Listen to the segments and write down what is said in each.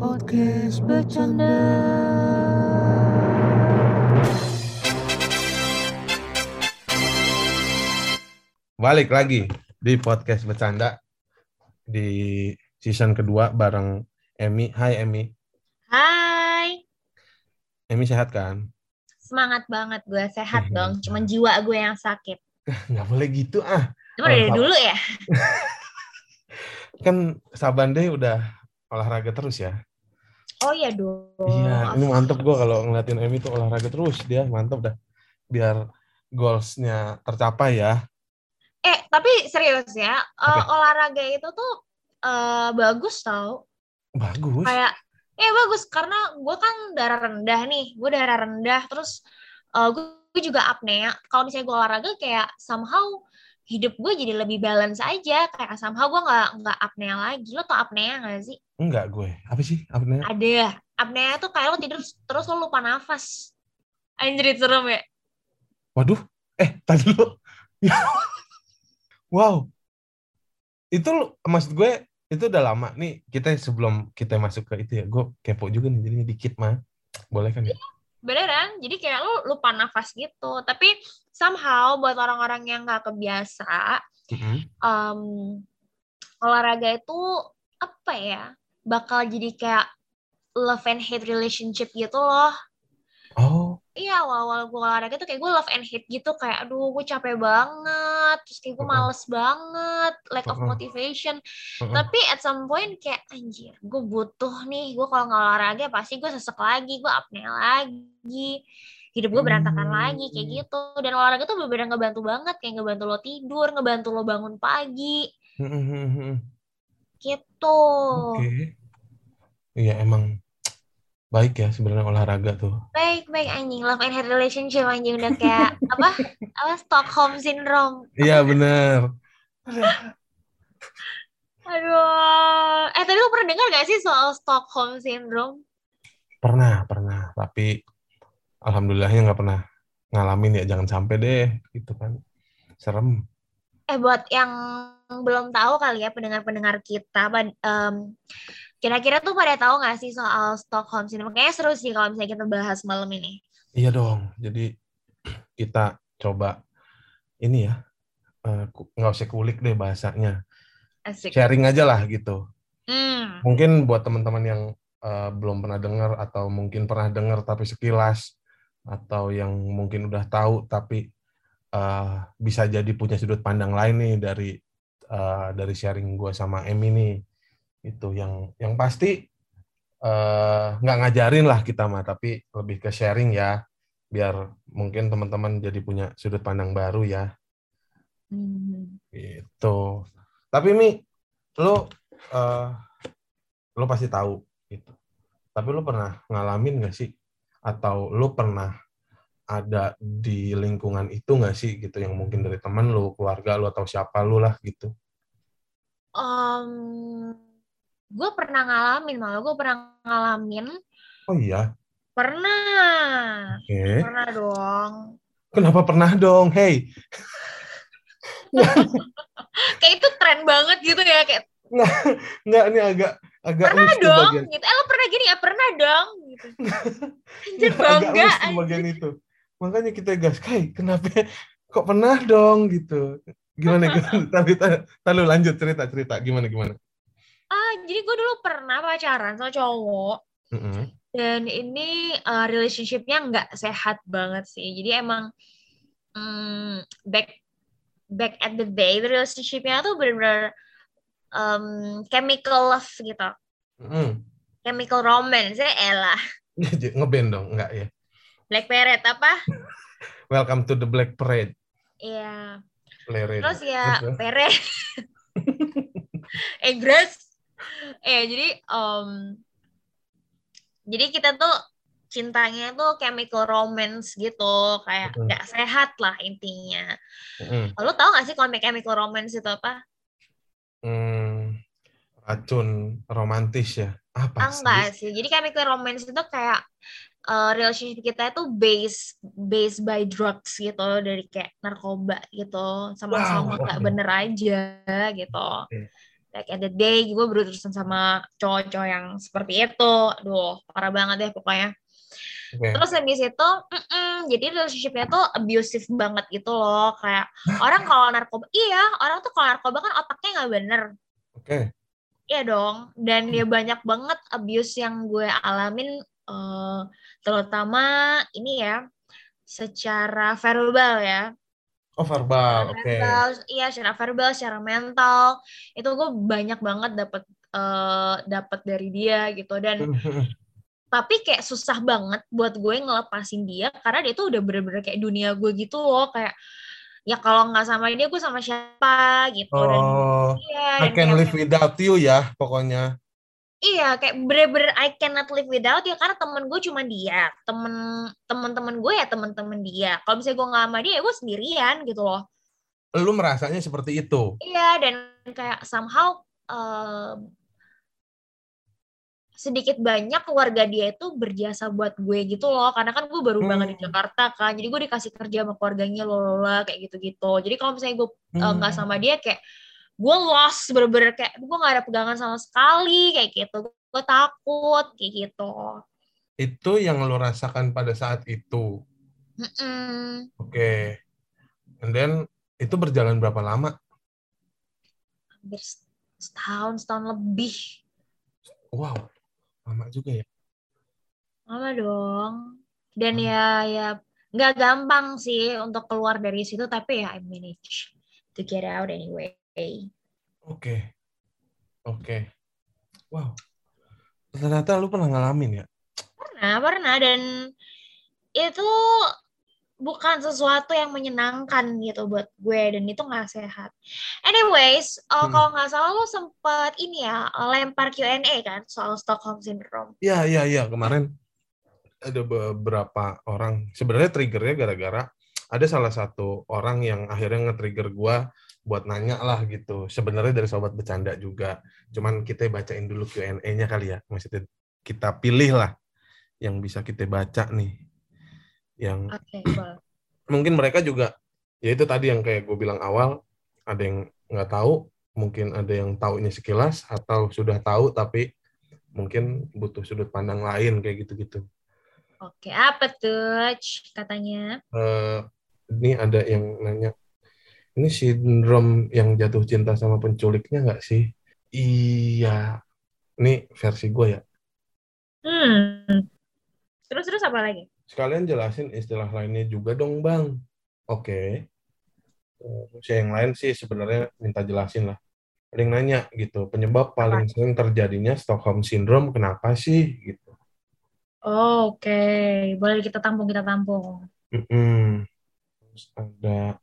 Podcast bercanda. Balik lagi di podcast bercanda di season kedua bareng Emi. Hai Emi. Hai, Emi sehat kan? semangat banget gue sehat dong. Cuman jiwa gue yang sakit. Nggak boleh gitu ah. Cuma dari dulu ya. Kan Saban deh udah olahraga terus ya. Oh iya dong. Iya, ini mantep gue kalau ngeliatin Emi tuh olahraga terus dia mantep dah. Biar goalsnya tercapai ya. Eh tapi serius ya, eh, olahraga itu tuh eh, bagus tau. Bagus. Kayak, eh bagus karena gue kan darah rendah nih. Gue darah rendah, terus eh, gue, gue juga apnea. Kalau misalnya gue olahraga kayak somehow hidup gue jadi lebih balance aja. Kayak somehow gue nggak nggak apnea lagi. Lo tau apnea nggak sih? Enggak gue. Apa sih? Namanya? Ada. Apnea tuh kayak lo tidur terus lo lupa nafas. Anjir, serem ya? Waduh. Eh, tadi dulu. wow. Itu lu- maksud gue itu udah lama nih kita sebelum kita masuk ke itu ya gue kepo juga nih jadinya dikit mah boleh kan ya Beneran, jadi kayak lo lupa nafas gitu. Tapi somehow buat orang-orang yang nggak kebiasa, Mm-mm. em, olahraga itu apa ya, bakal jadi kayak love and hate relationship gitu loh. oh Iya, awal-awal gue olahraga tuh kayak gue love and hate gitu. Kayak, aduh gue capek banget. Terus kayak gue Mm-mm. males banget. Lack of Mm-mm. motivation. Mm-mm. Tapi at some point kayak, anjir, gue butuh nih. Gue kalau nggak olahraga pasti gue sesek lagi. Gue apnea lagi. Hidup gue berantakan Hmm. lagi. Kayak gitu. Dan olahraga tuh bener-bener ngebantu banget. Kayak ngebantu lo tidur. Ngebantu lo bangun pagi. Mm-mm. Gitu. oke iya emang baik ya sebenarnya olahraga tuh Baik-baik anjing. Love and hate relationship anjing. Udah kayak, apa? Apa? Stockholm Syndrome. iya bener Aduh, eh tadi lu pernah dengar gak sih soal Stockholm Syndrome? pernah pernah tapi alhamdulillahnya nggak pernah ngalamin ya jangan sampai deh gitu kan serem Eh buat yang belum tahu kali ya pendengar-pendengar kita, em, kira-kira tuh pada tahu gak sih soal Stockholm Syndrome? Kayaknya seru sih kalau misalnya kita bahas malam ini. Iya dong. Jadi kita coba ini ya, eh, nggak usah kulik deh bahasanya, Asik. sharing aja lah gitu. Hmm, Mungkin buat teman-teman yang eh, belum pernah dengar atau mungkin pernah dengar tapi sekilas, atau yang mungkin udah tahu tapi eh, bisa jadi punya sudut pandang lain nih dari eh, dari sharing gue sama Emi nih. Itu yang yang pasti eh, nggak ngajarin lah kita mah, tapi lebih ke sharing ya, biar mungkin teman-teman jadi punya sudut pandang baru ya. Hmm. Gitu. Tapi Mi, lo eh lo pasti tahu gitu. Tapi lo pernah ngalamin nggak sih? Atau lo pernah ada di lingkungan itu nggak sih gitu yang mungkin dari teman lo, keluarga lo atau siapa lo lah gitu. Em, gue pernah ngalamin, malah gue pernah ngalamin. Oh iya. Pernah. Oke. Pernah dong. Kenapa pernah dong? Hey, Kayak itu tren banget gitu ya, kayak nggak ini agak agak pernah dong bagian gitu eh lo pernah gini ya pernah dong gitu anjir agak bangga anjir. bagian itu. Makanya kita gas, kai kenapa kok pernah dong gitu. Gimana gimana? Tapi lalu lanjut cerita cerita gimana gimana. ah jadi gue dulu pernah pacaran sama cowok Mm-mm. dan ini uh, relationshipnya nggak sehat banget sih jadi emang mm, back back at the day relationshipnya tuh bener-bener um, chemical love gitu Mm. chemical romance ya elah Ngeband dong, enggak ya? black parrot apa Welcome to the Black Parade. Iya Parade. terus ya Terus ya? pere eh Grace eh jadi um, jadi kita tuh cintanya tuh chemical romance gitu kayak nggak sehat lah intinya Mm. lo tau gak sih kalau chemical romance itu apa Hmm, racun romantis ya. Apa ah, sih? enggak sih. Jadi chemical romance itu kayak uh, relationship kita itu based based by drugs gitu. Dari kayak narkoba gitu. Sama sama Wow, nggak bener aja gitu. Oke. like at the day gue berurusan sama cowok-cowok yang seperti itu. Aduh parah banget deh pokoknya Oke. terus habis itu mm-mm, jadi relationshipnya tuh abusive banget gitu loh kayak orang kalau narkoba iya orang tuh kalau narkoba kan otaknya nggak bener Oke. Iya dong, dan dia banyak banget abuse yang gue alamin, eh, terutama ini ya, secara verbal ya. Oh verbal, oke. Verbal, iya secara verbal, secara mental, itu gue banyak banget dapat eh, dapat dari dia gitu. Dan tapi kayak susah banget buat gue ngelepasin dia karena dia tuh udah bener-bener kayak dunia gue gitu loh, kayak ya kalau nggak sama dia gue sama siapa gitu. Dan Oh, iya, I dan can kayak- live without you ya, pokoknya. Iya, kayak bener-bener I cannot live without dia karena temen gue cuma dia, temen temen-temen gue ya temen-temen dia. Kalau misalnya gue nggak sama dia, ya gue sendirian gitu loh. Lu merasanya seperti itu. Iya, dan kayak somehow um, sedikit banyak keluarga dia itu berjasa buat gue gitu loh. Karena kan gue baru banget di Hmm. Jakarta kan, jadi gue dikasih kerja sama keluarganya loh kayak gitu-gitu. Jadi kalau misalnya gue uh, nggak Hmm. sama dia kayak gue lost bener-bener kayak gue nggak ada pegangan sama sekali kayak gitu. Gue takut kayak gitu. Itu yang lu rasakan pada saat itu. Mm-mm. Oke. And then itu berjalan berapa lama? hampir setahun setahun lebih Wow, lama juga ya. lama dong dan Hmm. ya ya nggak gampang sih untuk keluar dari situ tapi ya I manage to get out anyway Oke. Oke. Wow. Ternyata lu pernah ngalamin ya? pernah pernah dan itu bukan sesuatu yang menyenangkan gitu buat gue dan itu nggak sehat. Anyways, uh, Hmm. kalau nggak salah lo sempet ini ya lempar Q&A kan soal Stockholm Syndrome. Iya, iya, iya. Kemarin ada beberapa orang. Sebenarnya triggernya gara-gara ada salah satu orang yang akhirnya nge-trigger gua buat nanya lah gitu. Sebenarnya dari sobat bercanda juga. Cuman kita bacain dulu Q&A-nya kali ya. Maksudnya kita pilih lah yang bisa kita baca nih. Yang boleh. mungkin mereka juga ya itu tadi yang kayak gue bilang awal ada yang nggak tahu mungkin ada yang taunya sekilas atau sudah tahu tapi mungkin butuh sudut pandang lain kayak gitu-gitu Oke, apa tuh katanya? Eh, ini ada yang nanya ini sindrom yang jatuh cinta sama penculiknya nggak sih iya ini versi gue ya Hmm. Terus terus apa lagi? Sekalian jelasin istilah lainnya juga dong bang. Oke. Terus yang lain sih sebenarnya minta jelasin lah. Yang nanya gitu penyebab paling sering terjadinya Stockholm Syndrome kenapa sih? Gitu. Oh, Oke, boleh kita tampung kita tampung. Mm-mm. terus ada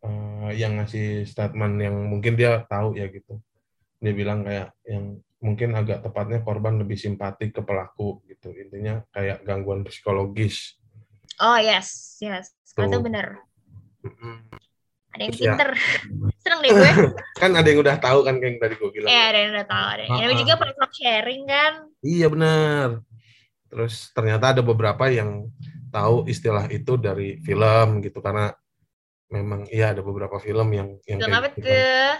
eh, yang ngasih statement yang mungkin dia tahu ya gitu. Dia bilang kayak yang mungkin agak tepatnya korban lebih simpati ke pelaku gitu intinya kayak gangguan psikologis Oh yes, yes, Tuh. itu benar. Ada yang ya. pinter. Seneng deh gue. kan ada yang udah tahu kan kayak yang tadi gue bilang Ya, ada yang udah tahu. Ada. Yang Ah, juga ah. pernah sharing kan. Iya benar. Terus ternyata ada beberapa yang tahu istilah itu dari film gitu karena memang iya ada beberapa film yang yang Film kayak apa gitu kan. tuh?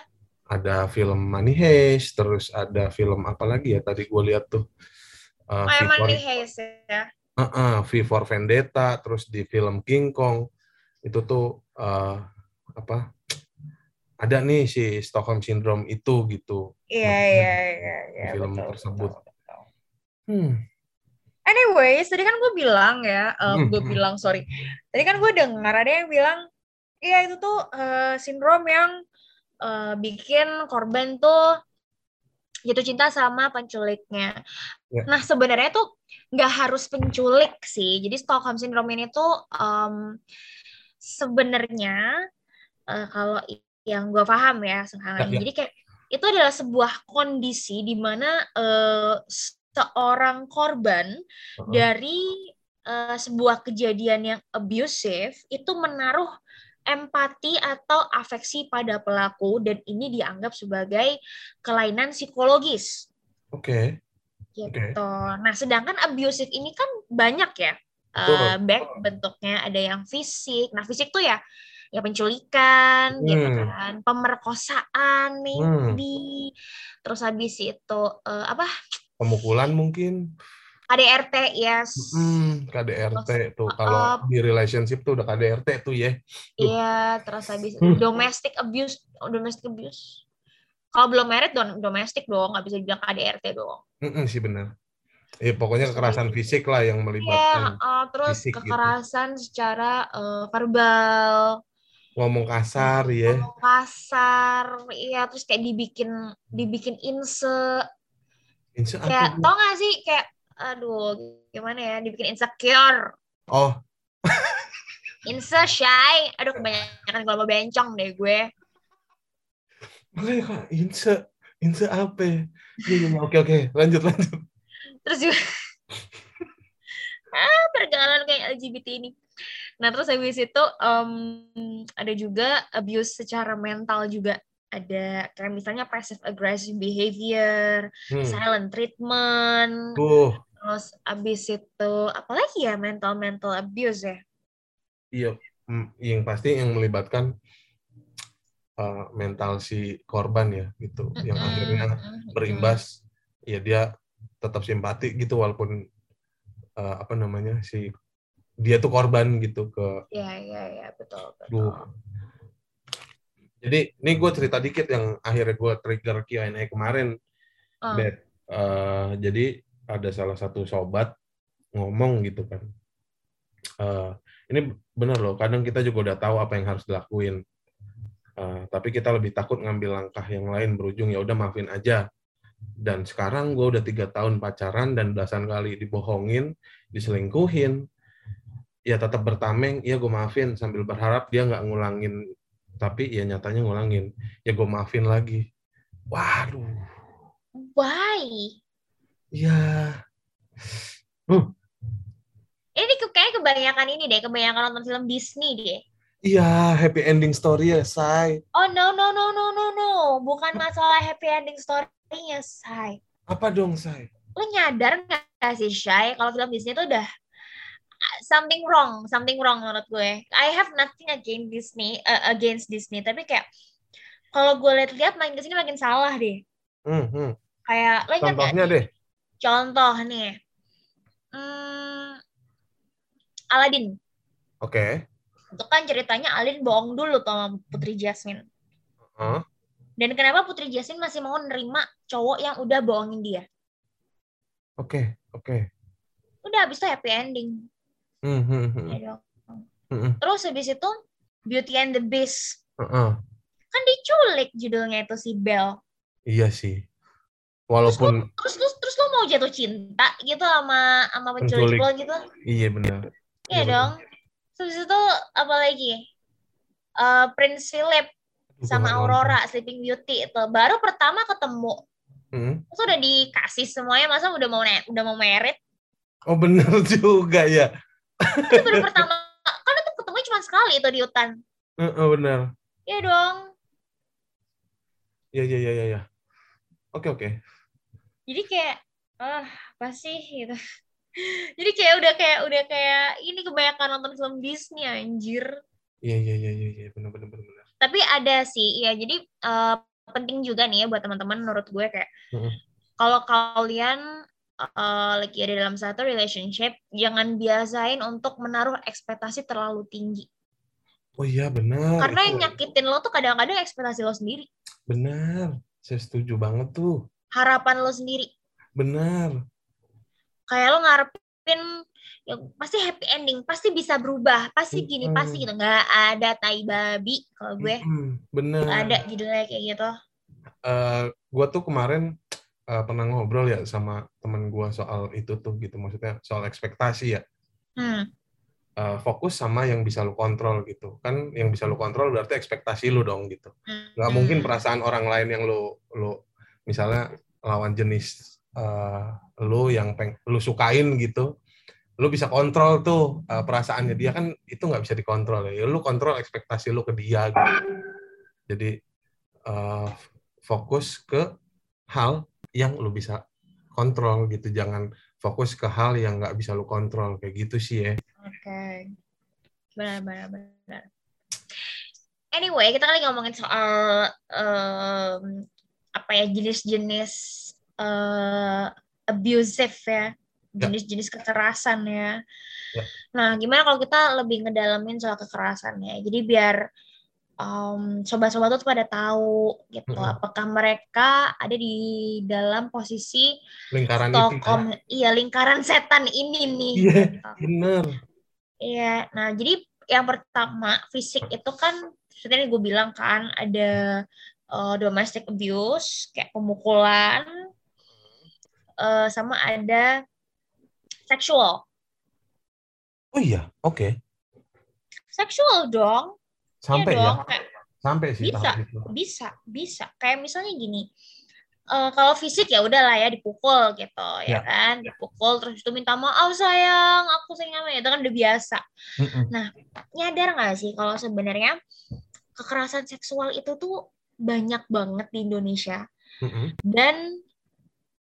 Ada film Money Heist, terus ada film apa lagi ya tadi gue lihat tuh uh, Oh, V di Hayes ya. uh, uh, V for Vendetta, terus di film King Kong itu tuh uh, apa? Ada nih si Stockholm Syndrome itu gitu. Iya, Makanya iya, iya, iya. film betul, tersebut. betul, betul. Hmm. Anyways, tadi kan gue bilang ya, eh, Hmm, gue hmm. bilang sorry. Tadi kan gue dengar ada yang bilang, iya itu tuh eh, sindrom yang eh, bikin korban tuh jatuh cinta sama penculiknya. Ya. Nah sebenarnya tuh nggak harus penculik sih. Jadi Stockholm Syndrome ini tuh em, sebenarnya eh, kalau yang gue paham ya sekarang Ya, ya. jadi kayak itu adalah sebuah kondisi di mana eh, seorang korban Uh-uh. dari eh, sebuah kejadian yang abusive itu menaruh empati atau afeksi pada pelaku dan ini dianggap sebagai kelainan psikologis Oke. gitu. Nah, sedangkan abusive ini kan banyak ya. Eh, baik bentuknya ada yang fisik. Nah, fisik tuh ya ya penculikan gitu Hmm. kan pemerkosaan Hmm. maybe terus habis itu eh, apa Pemukulan mungkin. KDRT yes Hmm, KDRT tuh uh, kalau di relationship tuh udah KDRT tuh ya. iya terus habis Hmm. domestic abuse oh, domestic abuse kalau belum married don domestic dong nggak bisa dibilang KDRT dong Mm-mm, sih benar. Ya pokoknya kekerasan fisik lah yang Iya, melibatkan uh, terus fisik gitu. kekerasan secara uh, verbal, ngomong kasar ya. ngomong kasar, iya terus kayak dibikin dibikin inse, Inse kayak apa? Tau gak sih kayak aduh gimana ya dibikin insecure, Oh, inse shy, aduh kebanyakan kalau mau bencong deh gue. makanya kak inse inse apa? ya? Iya, Oke oke, lanjut lanjut. Terus juga ah pergaulan kayak LGBT ini. Nah terus habis itu em, ada juga abuse secara mental juga ada kayak misalnya passive aggressive behavior, Hmm. silent treatment, Tuh, terus abis itu apalagi ya mental mental abuse ya. iya, mm, yang pasti yang melibatkan uh, mental si korban ya gitu, yang Mm-mm, akhirnya mm-mm. berimbas, ya dia tetap simpati gitu walaupun uh, apa namanya si dia tuh korban gitu ke Iya iya iya betul betul. Duh. Jadi ini gue cerita dikit yang akhirnya gue trigger Q&A kemarin. Bet. Eh, jadi ada salah satu sobat ngomong gitu kan. Eh, ini bener loh, kadang kita juga udah tahu apa yang harus dilakuin. Eh, tapi kita lebih takut ngambil langkah yang lain berujung ya udah maafin aja. Dan sekarang gue udah tiga tahun pacaran dan belasan kali dibohongin, diselingkuhin, ya tetap bertameng, ya gue maafin sambil berharap dia nggak ngulangin, tapi ya nyatanya ngulangin, ya gue maafin lagi. Waduh, Why? Ya Ini ke- kayak kebanyakan ini deh, kebanyakan nonton film Disney deh. Iya, happy ending story ya, Say. Oh no no no no no no, bukan masalah happy ending story-nya, Say. Apa dong, Say? Lo nyadar nggak sih, Shay, kalau film Disney itu udah uh, something wrong, something wrong menurut gue. I have nothing against Disney, uh, against Disney, tapi kayak kalau gue lihat-lihat makin ke sini makin salah deh. Hmm, hmm. Kayak lo Contohnya deh. Contoh nih, hmm, Aladdin. Oke. Itu kan ceritanya Aladdin bohong dulu sama Putri Jasmine. Hah? Dan kenapa Putri Jasmine masih mau nerima cowok yang udah bohongin dia? Oke, oke. Udah habis itu happy ending. Hmm, hmm, ya dong. Hmm. Terus habis itu Beauty and the Beast. Heeh. Kan diculik judulnya itu si Belle. Iya sih. Walaupun terus, terus, terus lo mau jatuh cinta gitu sama sama penculik Penculik. lo gitu? iya benar. Iya Iya, dong. Terus itu apa lagi? Eh, Prince Philip sama Aurora Sleeping Beauty itu baru pertama ketemu. Hmm. terus udah dikasih semuanya masa udah mau udah mau merit Oh benar juga ya. itu baru pertama kan itu ketemu cuma sekali itu di hutan Heeh, benar. Iya dong Iya, iya, iya, iya, iya. Oke, oke. Jadi kayak ah apa sih gitu jadi kayak udah kayak udah kayak ini kebanyakan nonton film Disney anjir Iya, iya, iya, iya, iya, benar, benar, benar, tapi ada sih ya jadi eh, penting juga nih ya buat teman-teman menurut gue kayak Mm-mm. kalau kalian eh, lagi ada dalam satu relationship jangan biasain untuk menaruh ekspektasi terlalu tinggi Oh iya, benar. karena Itu yang nyakitin lo tuh kadang-kadang ekspektasi lo sendiri benar. Saya setuju banget tuh. Harapan lo sendiri Benar. kayak lo ngarepin ya pasti happy ending pasti bisa berubah pasti gini Mm-mm. pasti gitu nggak ada tai babi kalau gue Mm-mm, benar. nggak ada judulnya kayak gitu eh gue tuh kemarin eh, pernah ngobrol ya sama temen gue soal itu tuh gitu maksudnya soal ekspektasi ya hmm. Eh, fokus sama yang bisa lu kontrol gitu kan yang bisa lu kontrol berarti ekspektasi lu dong gitu nggak Hmm. mungkin perasaan orang lain yang lu lu misalnya lawan jenis eh, lu yang peng lu sukain gitu lu bisa kontrol tuh eh, perasaannya. Dia kan itu nggak bisa dikontrol ya. Lu kontrol ekspektasi lu ke dia gitu. Jadi eh, fokus ke hal yang lu bisa kontrol gitu. Jangan fokus ke hal yang nggak bisa lu kontrol. Kayak gitu sih ya. Oke. Benar, benar, benar. anyway, kita lagi ngomongin soal em, apa ya jenis-jenis eh, abusive ya, jenis-jenis kekerasan ya. Ya. Nah, gimana kalau kita lebih ngedalamin soal kekerasannya? Jadi biar em, sobat-sobat tuh pada tahu gitu, Mm-mm. apakah mereka ada di dalam posisi Lingkaran itu. ya. Stockholm, iya lingkaran setan ini nih. Iya, gitu. bener. Iya, nah jadi yang pertama fisik itu kan seperti yang gue bilang kan ada eh, domestic abuse kayak pemukulan, eh, sama ada seksual, Oh iya, oke. seksual dong, Sampai iya ya, dong, kayak sampai sih Bisa. bisa, bisa, kayak misalnya gini. eh, kalau fisik ya udahlah ya dipukul gitu ya, Ya. kan dipukul terus itu minta maaf sayang aku sayang sama itu kan udah biasa Mm-mm. nyadar nggak sih kalau sebenarnya kekerasan seksual itu tuh banyak banget di Indonesia. Dan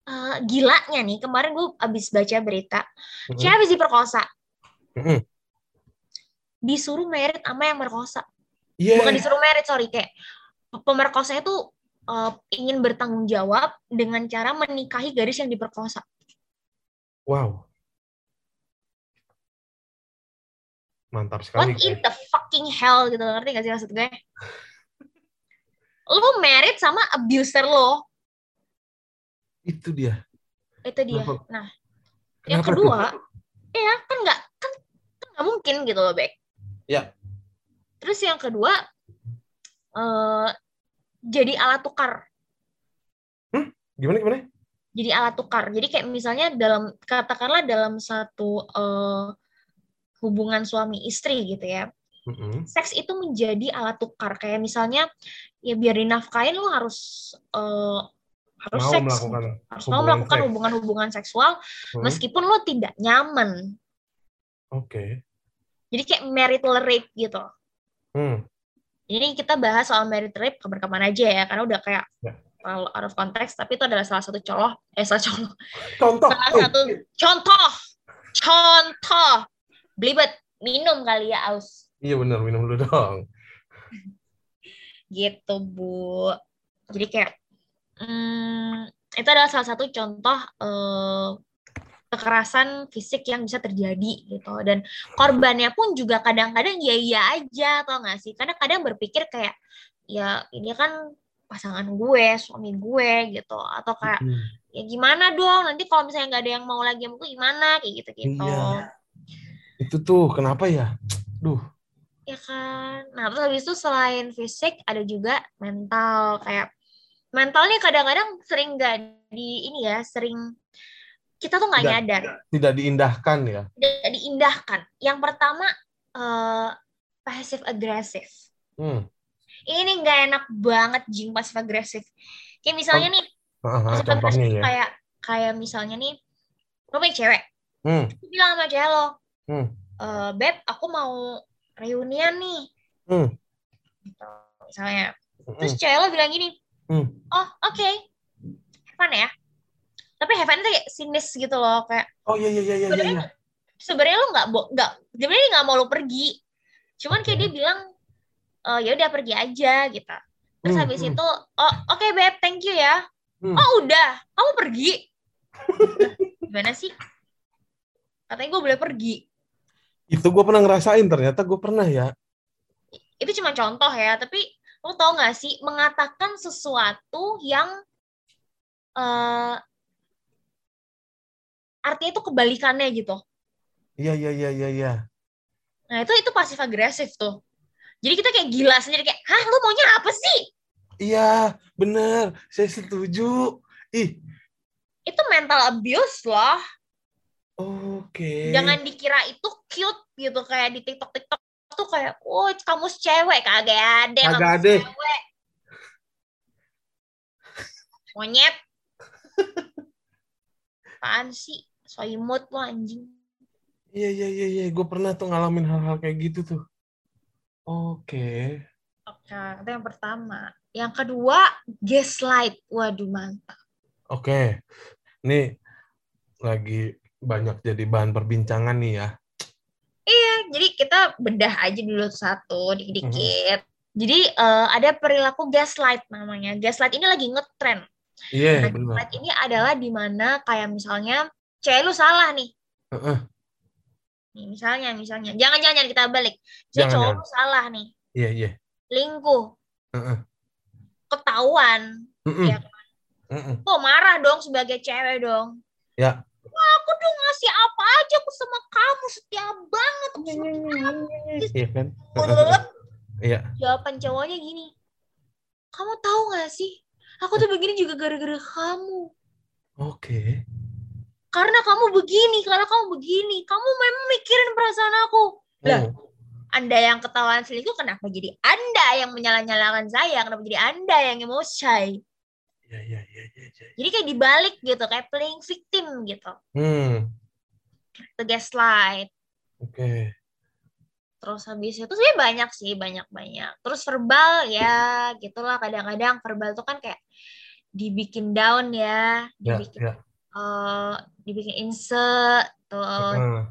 eh, gilanya nih kemarin gue abis baca berita cewek habis diperkosa disuruh merit sama yang merkosa. Iya. bukan disuruh merit sorry kayak pemerkosanya tuh eh, ingin bertanggung jawab dengan cara menikahi gadis yang diperkosa. Wow. Mantap sekali. what in the fucking hell gitu ngerti gak sih maksud gue lu merit sama abuser lo Itu dia. itu dia Kenapa? nah yang Kenapa kedua tuh? ya kan nggak kan kan nggak mungkin gitu loh Bek Ya. terus yang kedua eh jadi alat tukar Gimana gimana? jadi alat tukar jadi kayak misalnya dalam katakanlah dalam satu eh, hubungan suami istri gitu ya Mm-mm. seks itu menjadi alat tukar kayak misalnya ya biar dinafkain lu harus eh, harus Mau seks melakukan harus mau melakukan hubungan-hubungan seksual Hmm, meskipun lo tidak nyaman Oke. jadi kayak marital rape gitu Hmm. Ini kita bahas soal merit rape kapan-kapan aja ya, karena udah kayak Ya. out of context, tapi itu adalah salah satu coloh, eh salah coloh, Contoh. salah tuh. satu contoh, contoh, belibet, minum kali ya aus, Iya benar minum dulu dong. Gitu bu. Jadi kayak, hmm, itu adalah salah satu contoh eh, kekerasan fisik yang bisa terjadi gitu, dan korbannya pun juga kadang-kadang ya iya aja, tau gak sih? Karena kadang berpikir kayak, ya ini kan pasangan gue, suami gue gitu, atau kayak Hmm. ya gimana dong nanti kalau misalnya nggak ada yang mau lagi sama gue gimana kayak gitu gitu Iya. Itu tuh kenapa ya? Duh. Ya kan nah terus habis itu selain fisik ada juga mental kayak mentalnya kadang-kadang sering nggak di ini ya sering kita tuh nggak nyadar Tidak diindahkan ya. tidak diindahkan yang pertama eh passive agresif Hmm. ini nggak enak banget jing passive agresif kayak misalnya nih ah, passive agresif contohnya ya. kayak kayak misalnya nih lo punya cewek Hmm. Bilang sama cewek lo Hmm. "Eh, beb aku mau reunian nih Hmm. gitu misalnya Hmm. terus cewek lo bilang gini Hmm. oh oke have fun ya tapi have fun itu kayak sinis gitu loh kayak Oh iya iya iya iya. iya. sebenarnya sebenarnya lo nggak nggak sebenarnya dia nggak mau lo pergi cuman kayak dia bilang "Eh, ya udah pergi aja gitu terus Hmm, habis hmm. itu oh oke beb thank you ya Hmm. oh udah kamu pergi gimana sih katanya gue boleh pergi Itu gue pernah ngerasain ternyata gue pernah ya. itu cuma contoh ya tapi lo tau gak sih mengatakan sesuatu yang eh artinya itu kebalikannya gitu Iya iya iya iya iya. nah itu itu pasif agresif tuh jadi kita kayak gila sendiri kayak hah lu maunya apa sih Iya, bener. Saya setuju. Ih, itu mental abuse loh oke. jangan dikira itu cute gitu kayak di tiktok tiktok tuh kayak oh kamu cewek kagak ada Kagak kamu ada. cewek monyet apaan sih so imut lo anjing Iya iya iya iya. Gue pernah tuh ngalamin hal-hal kayak gitu tuh. Oke. Oke, itu yang pertama. Yang kedua, gaslight. Waduh, mantap. Oke. Nih lagi banyak jadi bahan perbincangan nih ya. Iya, jadi kita bedah aja dulu satu, dikit-dikit. Jadi uh, ada perilaku gaslight namanya. Gaslight ini lagi ngetren. Iya, Nah, benar. gaslight ini adalah di mana kayak misalnya cewek lu salah nih. Heeh. Nih, misalnya, misalnya. Jangan, jangan, jangan kita balik. Jangan, cowok jangan. lu salah nih. Iya, iya. Lingkuh. Heeh. Ketahuan. Mm-mm. Ya. Kok marah dong sebagai cewek dong. Ya. Aku tuh ngasih apa aja aku sama kamu. Setia banget. Aku sama kamu. Iya kan? Iya. Jawaban cowoknya gini. Kamu tahu gak sih? Aku tuh begini juga gara-gara kamu. Oke. Karena kamu begini, karena kamu begini. Kamu memang mikirin perasaan aku. Lah, Oh. Anda yang ketahuan selingkuh, kenapa jadi Anda yang menyalah-nyalahkan saya? Kenapa jadi Anda yang emosi? Iya, iya. Jadi kayak dibalik gitu, kayak playing victim gitu. Hmm. The gaslight. Oke. Terus habis itu sebenarnya banyak sih, banyak-banyak. Terus verbal ya, gitulah kadang-kadang verbal tuh kan kayak dibikin down ya, Ya, dibikin ya. eh, dibikin insert tuh Heeh.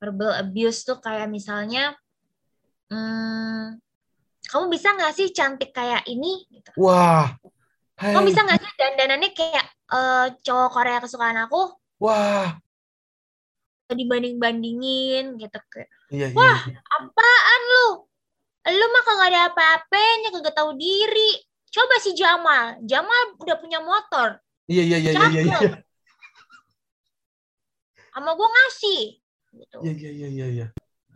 verbal abuse tuh kayak misalnya hmm, kamu bisa nggak sih cantik kayak ini gitu. Wah. Hai. kamu bisa nggak sih dandanannya kayak eh, cowok Korea kesukaan aku Wah. dibanding bandingin gitu kayak Iya, iya. Wah. iya. apaan lu lu mah kagak ada apa-apanya kagak tahu diri coba si Jamal Jamal udah punya motor Iya, iya, iya, iya, iya, iya. sama gue ngasih gitu Iya, iya, iya, iya, iya.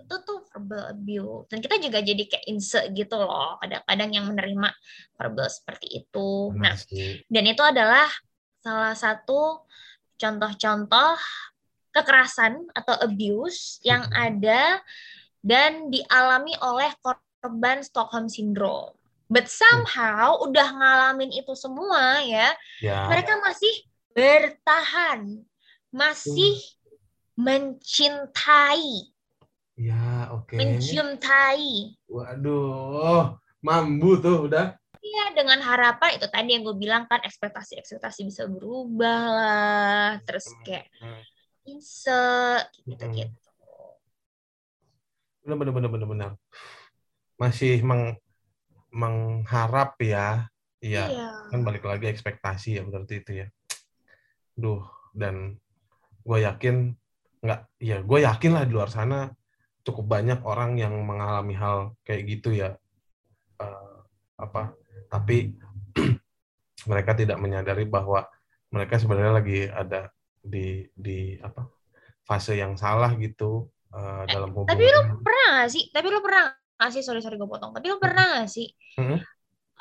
Itu tuh verbal abuse. Dan kita juga jadi kayak insert gitu loh. Kadang-kadang yang menerima verbal seperti itu. Nah dan itu adalah salah satu contoh-contoh kekerasan atau abuse yang ada dan dialami oleh korban Stockholm Syndrome. But somehow udah ngalamin itu semua ya, Ya. mereka masih bertahan, masih mencintai, Ya, oke. mencintai. Waduh. Mambu tuh udah. Ya, dengan harapan itu tadi yang gue bilang kan ekspektasi-ekspektasi bisa berubah lah, terus kayak Hmm. insert gitu-gitu. Benar, benar, benar, benar, benar. Masih meng mengharap ya. Iya. Iya. Kan balik lagi ekspektasi ya berarti itu ya. Duh, dan gue yakin nggak, ya gue yakin lah di luar sana cukup banyak orang yang mengalami hal kayak gitu ya. Eh, apa? Tapi mereka tidak menyadari bahwa mereka sebenarnya lagi ada di di apa fase yang salah gitu eh, dalam hubungan. Tapi lu pernah gak sih? Tapi lu pernah gak sih? Sorry, sorry gue potong. Tapi lu pernah gak sih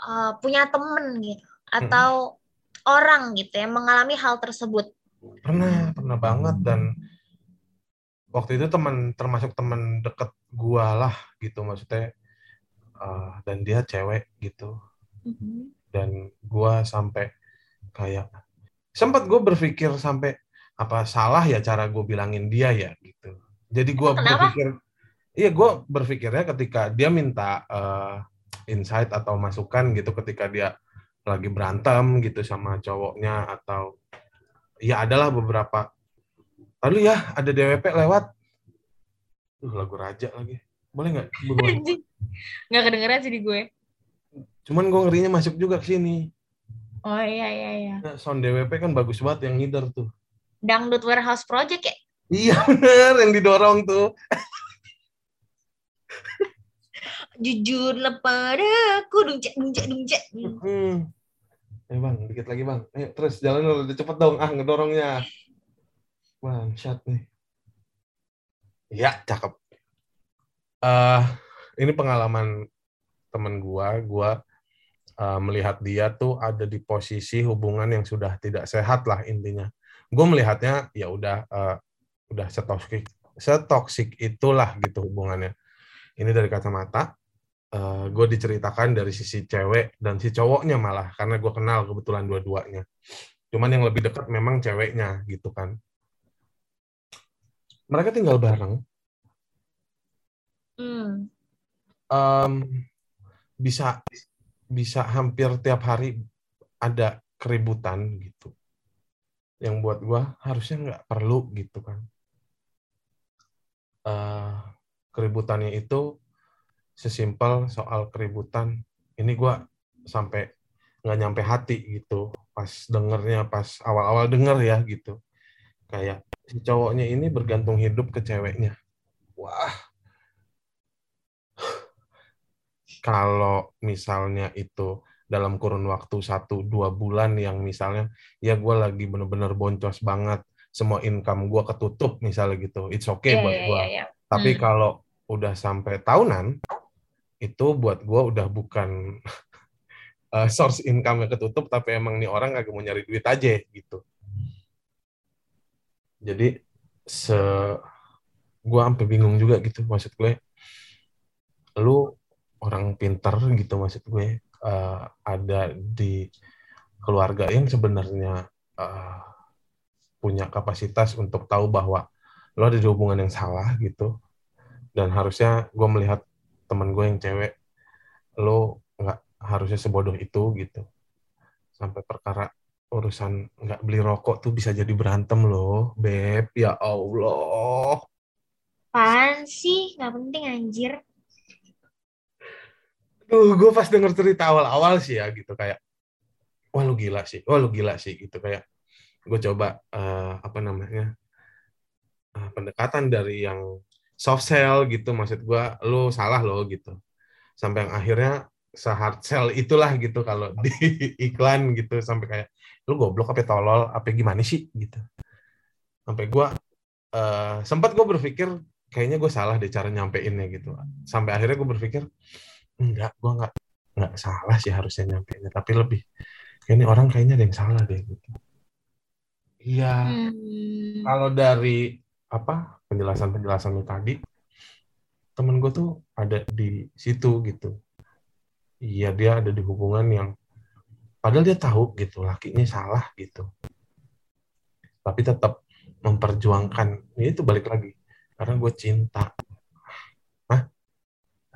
uh, punya temen gitu? Atau orang gitu yang mengalami hal tersebut? pernah pernah banget dan waktu itu teman termasuk teman deket gua lah gitu maksudnya. Eh, dan dia cewek gitu. Dan gua sampai kayak sempat gue berpikir sampai apa salah ya cara gue bilangin dia ya gitu. Jadi gua Kenapa? berpikir iya gue berpikirnya ketika dia minta eh, insight atau masukan gitu ketika dia lagi berantem gitu sama cowoknya atau ya adalah beberapa lalu ya ada DWP lewat. Duh, lagu raja lagi. Boleh nggak? Buruan Gak kedengeran sih di gue. cuman gue ngerinya masuk juga ke sini. Oh iya iya iya. Nah, sound DWP kan bagus banget yang ngider tuh. Dangdut Warehouse Project ya? iya bener yang didorong tuh. Jujurlah padaku, dunjak, dunjak, dunjak. hmm. eh bang dikit lagi bang. Ayo, terus jalan udah cepet dong. Ah ngedorongnya bang shot nih. Ya cakep. Eh ini pengalaman temen gua gua eh, melihat dia tuh ada di posisi hubungan yang sudah tidak sehat lah intinya. Gue melihatnya ya udah eh, udah setoksik setoksik itulah gitu hubungannya. Ini dari kacamata gue diceritakan dari sisi cewek dan si cowoknya malah karena gue kenal kebetulan dua-duanya. Cuman yang lebih dekat memang ceweknya gitu kan mereka tinggal bareng. Hmm. em, bisa bisa hampir tiap hari ada keributan gitu. Yang buat gua harusnya nggak perlu gitu kan. Eh, keributannya itu sesimpel soal keributan. Ini gue sampai nggak nyampe hati gitu. Pas dengernya pas awal-awal denger ya gitu kayak si cowoknya ini bergantung hidup ke ceweknya wah kalau misalnya itu dalam kurun waktu satu dua bulan yang misalnya ya gue lagi bener-bener boncos banget semua income gue ketutup misalnya gitu it's okay Iya, buat iya, gue iya, iya. tapi Hmm. kalau udah sampai tahunan itu buat gue udah bukan uh, source income yang ketutup tapi emang nih orang agak mau nyari duit aja gitu jadi se gue sampai bingung juga gitu maksud gue. Lu orang pinter gitu maksud gue uh, ada di keluarga yang sebenarnya uh, punya kapasitas untuk tahu bahwa lo ada di hubungan yang salah gitu. Dan harusnya gue melihat temen gue yang cewek lo nggak harusnya sebodoh itu gitu. Sampai perkara urusan nggak beli rokok tuh bisa jadi berantem loh beb ya allah Apaan sih? Nggak penting anjir. Duh, gue pas denger cerita awal-awal sih ya gitu kayak, wah lu gila sih, wah lu gila sih gitu kayak, gue coba eh, apa namanya eh, pendekatan dari yang soft sell gitu, maksud gue lu salah loh gitu, sampai yang akhirnya se-hard sell itulah gitu kalau di iklan gitu sampai kayak lu goblok apa tolol? Apa gimana sih? Gitu, sampai gue eh, sempat gue berpikir kayaknya gue salah deh cara nyampeinnya gitu, sampai akhirnya gue berpikir enggak gue nggak nggak salah sih harusnya nyampeinnya tapi lebih kayaknya orang kayaknya ada yang salah deh gitu. Iya. Hmm. kalau dari apa penjelasan penjelasan lu tadi temen gue tuh ada di situ gitu. Iya dia ada di hubungan yang padahal dia tahu gitu lakinya salah gitu. Tapi tetap memperjuangkan. Ya itu balik lagi. Karena gue cinta. Hah?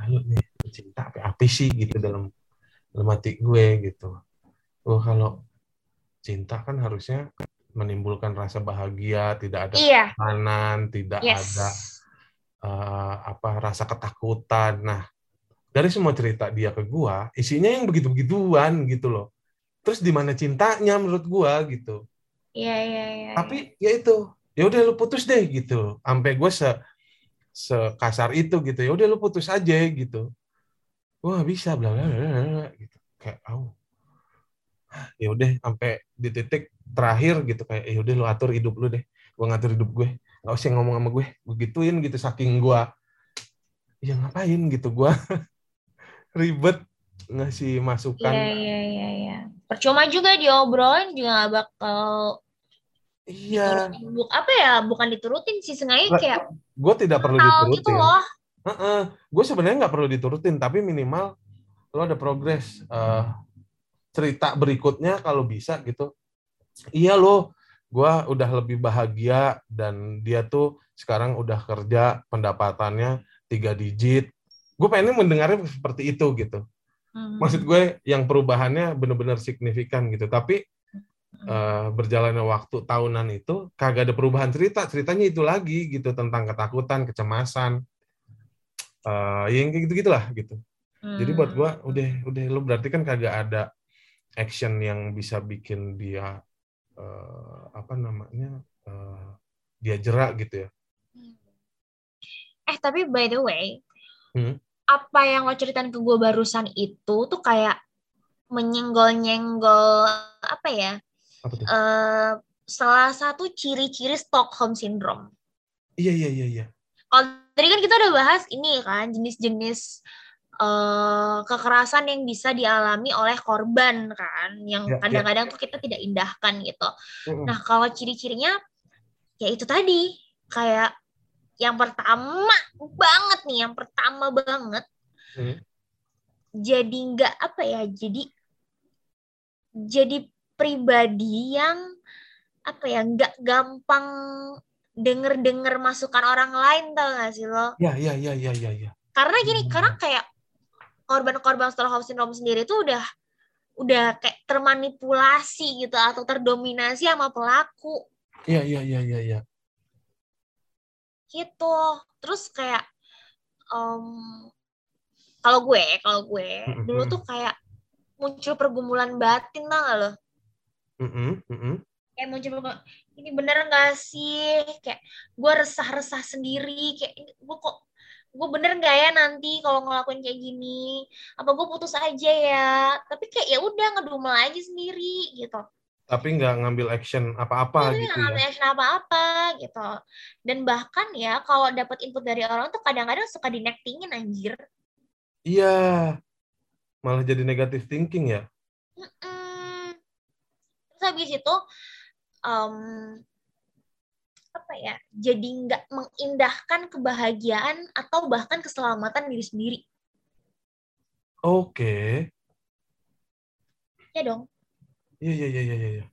ayo nih gue cinta apa apa sih gitu dalam dalam hati gue gitu. Oh kalau cinta kan harusnya menimbulkan rasa bahagia tidak ada Iya. tekanan tidak Yes. ada eh, apa rasa ketakutan. Nah dari semua cerita dia ke gua isinya yang begitu begituan gitu loh terus di mana cintanya menurut gua gitu. Iya, iya, iya. tapi ya itu ya udah lu putus deh gitu. Sampai gue se sekasar itu gitu. Ya udah lu putus aja gitu. Wah bisa bla bla bla gitu. Kayak au. Ya udah sampai di titik terakhir gitu. Kayak ya udah lu atur hidup lu deh. Gue ngatur hidup gue. Nggak usah ngomong sama gue. Gue gituin gitu saking gue ya ngapain gitu. Gue ribet ngasih masukan. Iya, iya, iya, iya. Percuma juga diobrolin juga nggak bakal iya diturutin. Bu- apa ya? Bukan diturutin sih, sengaja kayak gue tidak perlu gitu diturutin loh. gue sebenarnya nggak perlu diturutin tapi minimal lo ada progres Eh, cerita berikutnya kalau bisa gitu iya lo gue udah lebih bahagia dan dia tuh sekarang udah kerja pendapatannya tiga digit gue pengen mendengarnya seperti itu gitu Hmm. maksud gue yang perubahannya benar-benar signifikan gitu. Tapi eh, berjalannya waktu tahunan itu kagak ada perubahan cerita. Ceritanya itu lagi gitu tentang ketakutan kecemasan. Eh yang kayak gitu gitulah gitu. Jadi buat Hmm. gua udah udah lu berarti kan kagak ada action yang bisa bikin dia eh, apa namanya eh, dia jerak gitu ya. Eh tapi by the way, Hmm. Apa yang lo ceritain ke gue barusan itu tuh kayak menyenggol-nyenggol apa ya? apa tuh eh salah satu ciri-ciri Stockholm Syndrome. iya iya iya iya Kalau tadi kan kita udah bahas ini kan jenis-jenis eh, kekerasan yang bisa dialami oleh korban kan, yang Ya, ya. kadang-kadang tuh kita tidak indahkan gitu. Mm-mm. Nah kalau ciri-cirinya ya itu tadi kayak yang pertama banget nih, yang pertama banget Hmm. jadi nggak apa ya, jadi jadi pribadi yang apa ya nggak gampang denger-denger masukan orang lain tau gak sih lo? iya iya iya iya iya iya Karena gini, Hmm. karena kayak korban-korban Stockholm Syndrome sendiri tuh udah udah kayak termanipulasi gitu atau terdominasi sama pelaku iya iya iya iya iya gitu. Terus kayak em, kalau gue kalau gue Mm-mm. dulu tuh kayak muncul pergumulan batin tau gak lo? Mm-mm. kayak muncul ini bener gak sih? Kayak gue resah-resah sendiri. Kayak gue kok gue bener gak ya nanti kalau ngelakuin kayak gini? Apa gue putus aja ya? Tapi kayak ya udah ngedumel aja sendiri gitu Tapi nggak ngambil action apa-apa Iya, gitu nggak ya. ngambil action apa-apa gitu dan bahkan ya kalau dapat input dari orang tuh kadang-kadang suka dinektingin anjir Iya. Malah jadi negatif thinking ya. Mm-mm. Terus habis itu em, apa ya? Jadi nggak mengindahkan kebahagiaan atau bahkan keselamatan diri sendiri. Oke. Ya dong. Iya, iya, iya, iya, iya.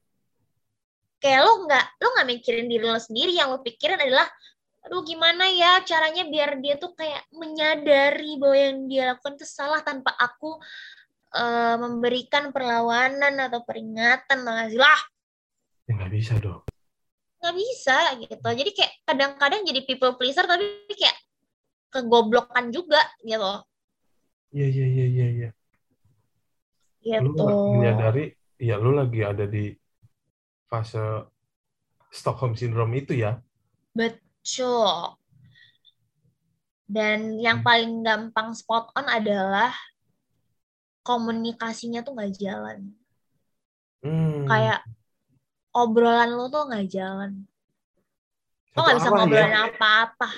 Kayak lo nggak lo nggak mikirin diri lo sendiri, yang lo pikirin adalah aduh gimana ya caranya biar dia tuh kayak menyadari bahwa yang dia lakukan itu salah tanpa aku eh, memberikan perlawanan atau peringatan lah Ya nggak bisa dong. nggak bisa gitu jadi kayak kadang-kadang jadi people pleaser tapi kayak kegoblokan juga gitu Iya, iya, iya, iya, iya. Lu gitu nggak menyadari, ya lu lagi ada di fase Stockholm Syndrome itu ya. betul dan yang Hmm. paling gampang spot on adalah komunikasinya tuh nggak jalan Hmm. kayak obrolan lo tuh nggak jalan lo Satu nggak bisa arah ngobrolin ya. apa-apa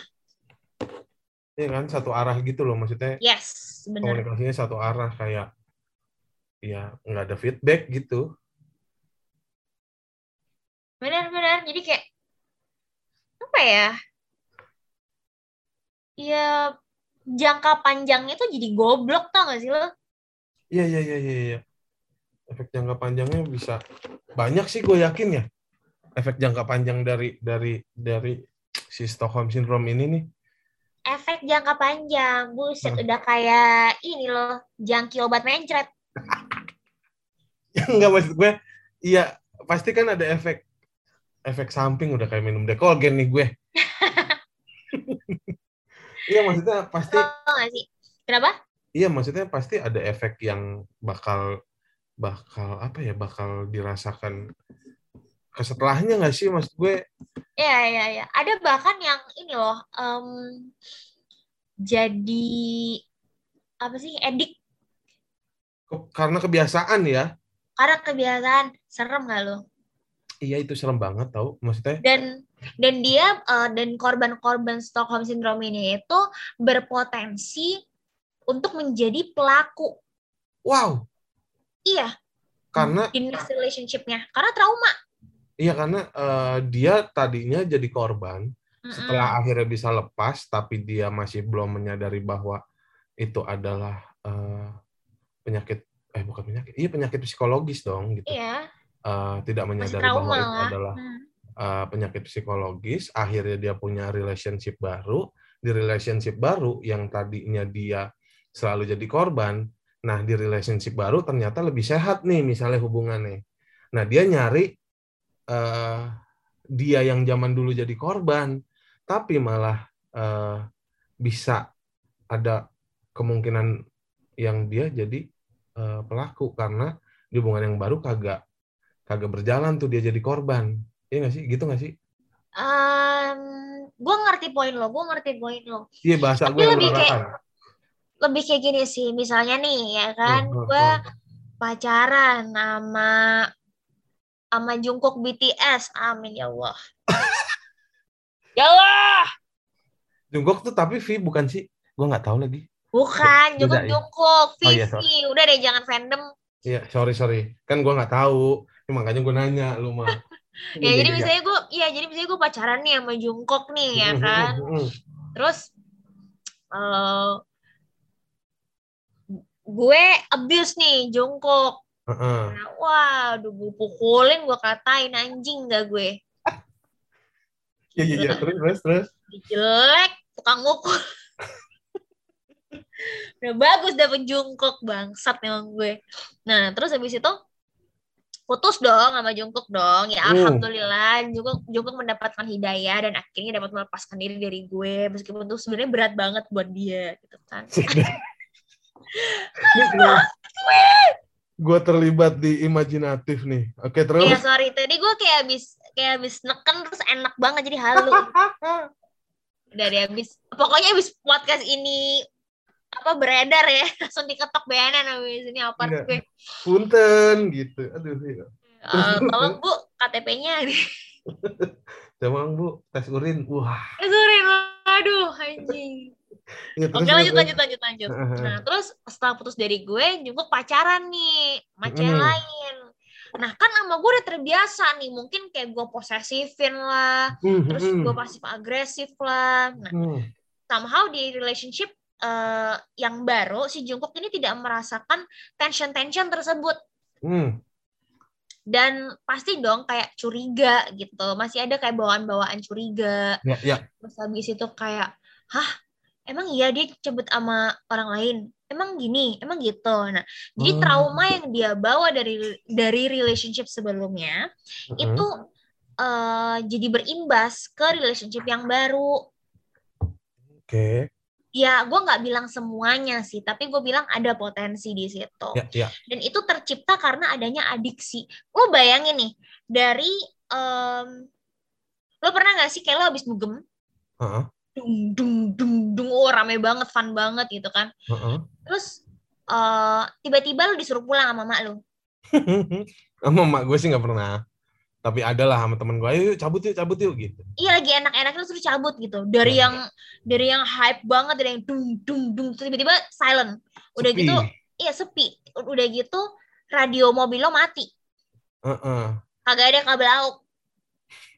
Iya kan, satu arah gitu loh. Maksudnya yes benar komunikasinya satu arah kayak ya nggak ada feedback gitu. benar-benar jadi kayak apa ya ya jangka panjangnya tuh jadi goblok tau gak sih lo Iya, iya, iya, iya, iya. Efek jangka panjangnya bisa banyak sih gue yakin ya. Efek jangka panjang dari dari dari si Stockholm Syndrome ini nih. efek jangka panjang buset Hmm. udah kayak ini loh jangki obat mencret Enggak maksud gue, iya pasti kan ada efek efek samping udah kayak minum dekolgen nih gue. Iya maksudnya pasti sih? Kenapa? Iya maksudnya pasti ada efek yang bakal bakal apa ya bakal dirasakan kesetelahnya nggak sih maksud gue? Iya, iya, iya. Ada bahkan yang ini loh, em, jadi apa sih, edik karena kebiasaan ya karena kebiasaan. Serem gak lo? iya itu serem banget tau maksudnya Dan dan dia eh, dan korban-korban Stockholm Syndrome ini itu berpotensi untuk menjadi pelaku. wow Iya, karena next relationship-nya. Karena trauma. iya karena eh, dia tadinya jadi korban Mm-mm. setelah akhirnya bisa lepas tapi dia masih belum menyadari bahwa itu adalah eh, penyakit eh bukan penyakit iya penyakit psikologis dong gitu Iya, Eh, tidak menyadari bahwa itu lah. adalah Hmm. uh, penyakit psikologis, akhirnya dia punya relationship baru, di relationship baru yang tadinya dia selalu jadi korban, nah di relationship baru ternyata lebih sehat nih misalnya hubungannya. Nah dia nyari uh, dia yang zaman dulu jadi korban, tapi malah uh, bisa ada kemungkinan yang dia jadi uh, pelaku karena di hubungan yang baru kagak kagak berjalan tuh dia jadi korban. Iya nggak sih? Gitu nggak sih? gue ngerti poin lo, gue ngerti poin lo. Iya bahasa Tapi gue lebih kayak-. Lebih kayak gini sih, misalnya nih ya kan, Hmm, hmm, gue hmm. pacaran sama sama Jungkook BTS, amin ya Allah. ya Allah, Jungkook tuh tapi V bukan sih? Gue nggak tahu lagi. Bukan Jungkook ya? Jungkook, Oh iya, udah deh jangan fandom. Iya, sorry sorry. Kan gue nggak tahu. Ya, makanya gue nanya lu mah. Ya jadi misalnya gue, iya jadi misalnya gue pacaran nih sama Jungkook nih ya kan, terus eh gue abuse nih Jungkook. Heeh. Nah, Waduh, gue pukulin, gue katain anjing gak gue. Iya iya iya. Terus terus terus. jelek tukang mukul udah bagus dapet jungkok bangsat memang gue nah terus habis itu putus dong sama jungkok dong ya Hmm. alhamdulillah jungkok jungkok mendapatkan hidayah dan akhirnya dapat melepaskan diri dari gue meskipun itu sebenarnya berat banget buat dia gitu kan gue terlibat di imajinatif nih. Oke, terus. Iya, sorry. Tadi gue kayak habis kayak habis neken terus enak banget jadi halu. Dari habis pokoknya habis podcast ini apa beredar ya langsung diketok BNN habis ini apa Iya. gue. Punten gitu. Aduh. iya. Eh, tolong Bu KTP-nya. Coba Bu, tes urin. Wah. Eh, sorry, aduh anjing. Ya, Oke lanjut lanjut lanjut lanjut. Nah terus setelah putus dari gue juga pacaran nih sama cewek Mm-mm. lain. Nah kan sama gue udah terbiasa nih mungkin kayak gue posesifin lah, Hmm, terus hmm, gue pasif agresif lah. Nah hmm. somehow di relationship eh, yang baru si Jungkook ini tidak merasakan tension-tension tersebut Hmm. dan pasti dong kayak curiga gitu masih ada kayak bawaan-bawaan curiga Ya, ya. terus habis itu kayak hah emang iya dia cebut sama orang lain emang gini emang gitu nah jadi Hmm. trauma yang dia bawa dari dari relationship sebelumnya Heeh. itu eh, jadi berimbas ke relationship yang baru Oke. Ya gue nggak bilang semuanya sih tapi gue bilang ada potensi di situ Ya, ya. dan itu tercipta karena adanya adiksi lo bayangin nih dari em, lo pernah nggak sih kayak lo habis dugem Heeh. dung dung dung dung oh rame banget fun banget gitu kan Heeh. terus eh, tiba-tiba lo disuruh pulang sama mak lo Sama mak gue sih nggak pernah. Tapi ada lah sama temen gue, ayo yuk, cabut yuk, cabut yuk gitu. iya lagi enak-enaknya suruh cabut gitu dari Ya. yang dari yang hype banget dari yang dung dung dung terus tiba-tiba silent udah Sepi. gitu iya sepi udah gitu radio mobil lo mati Heeh. kagak ada kabel lauk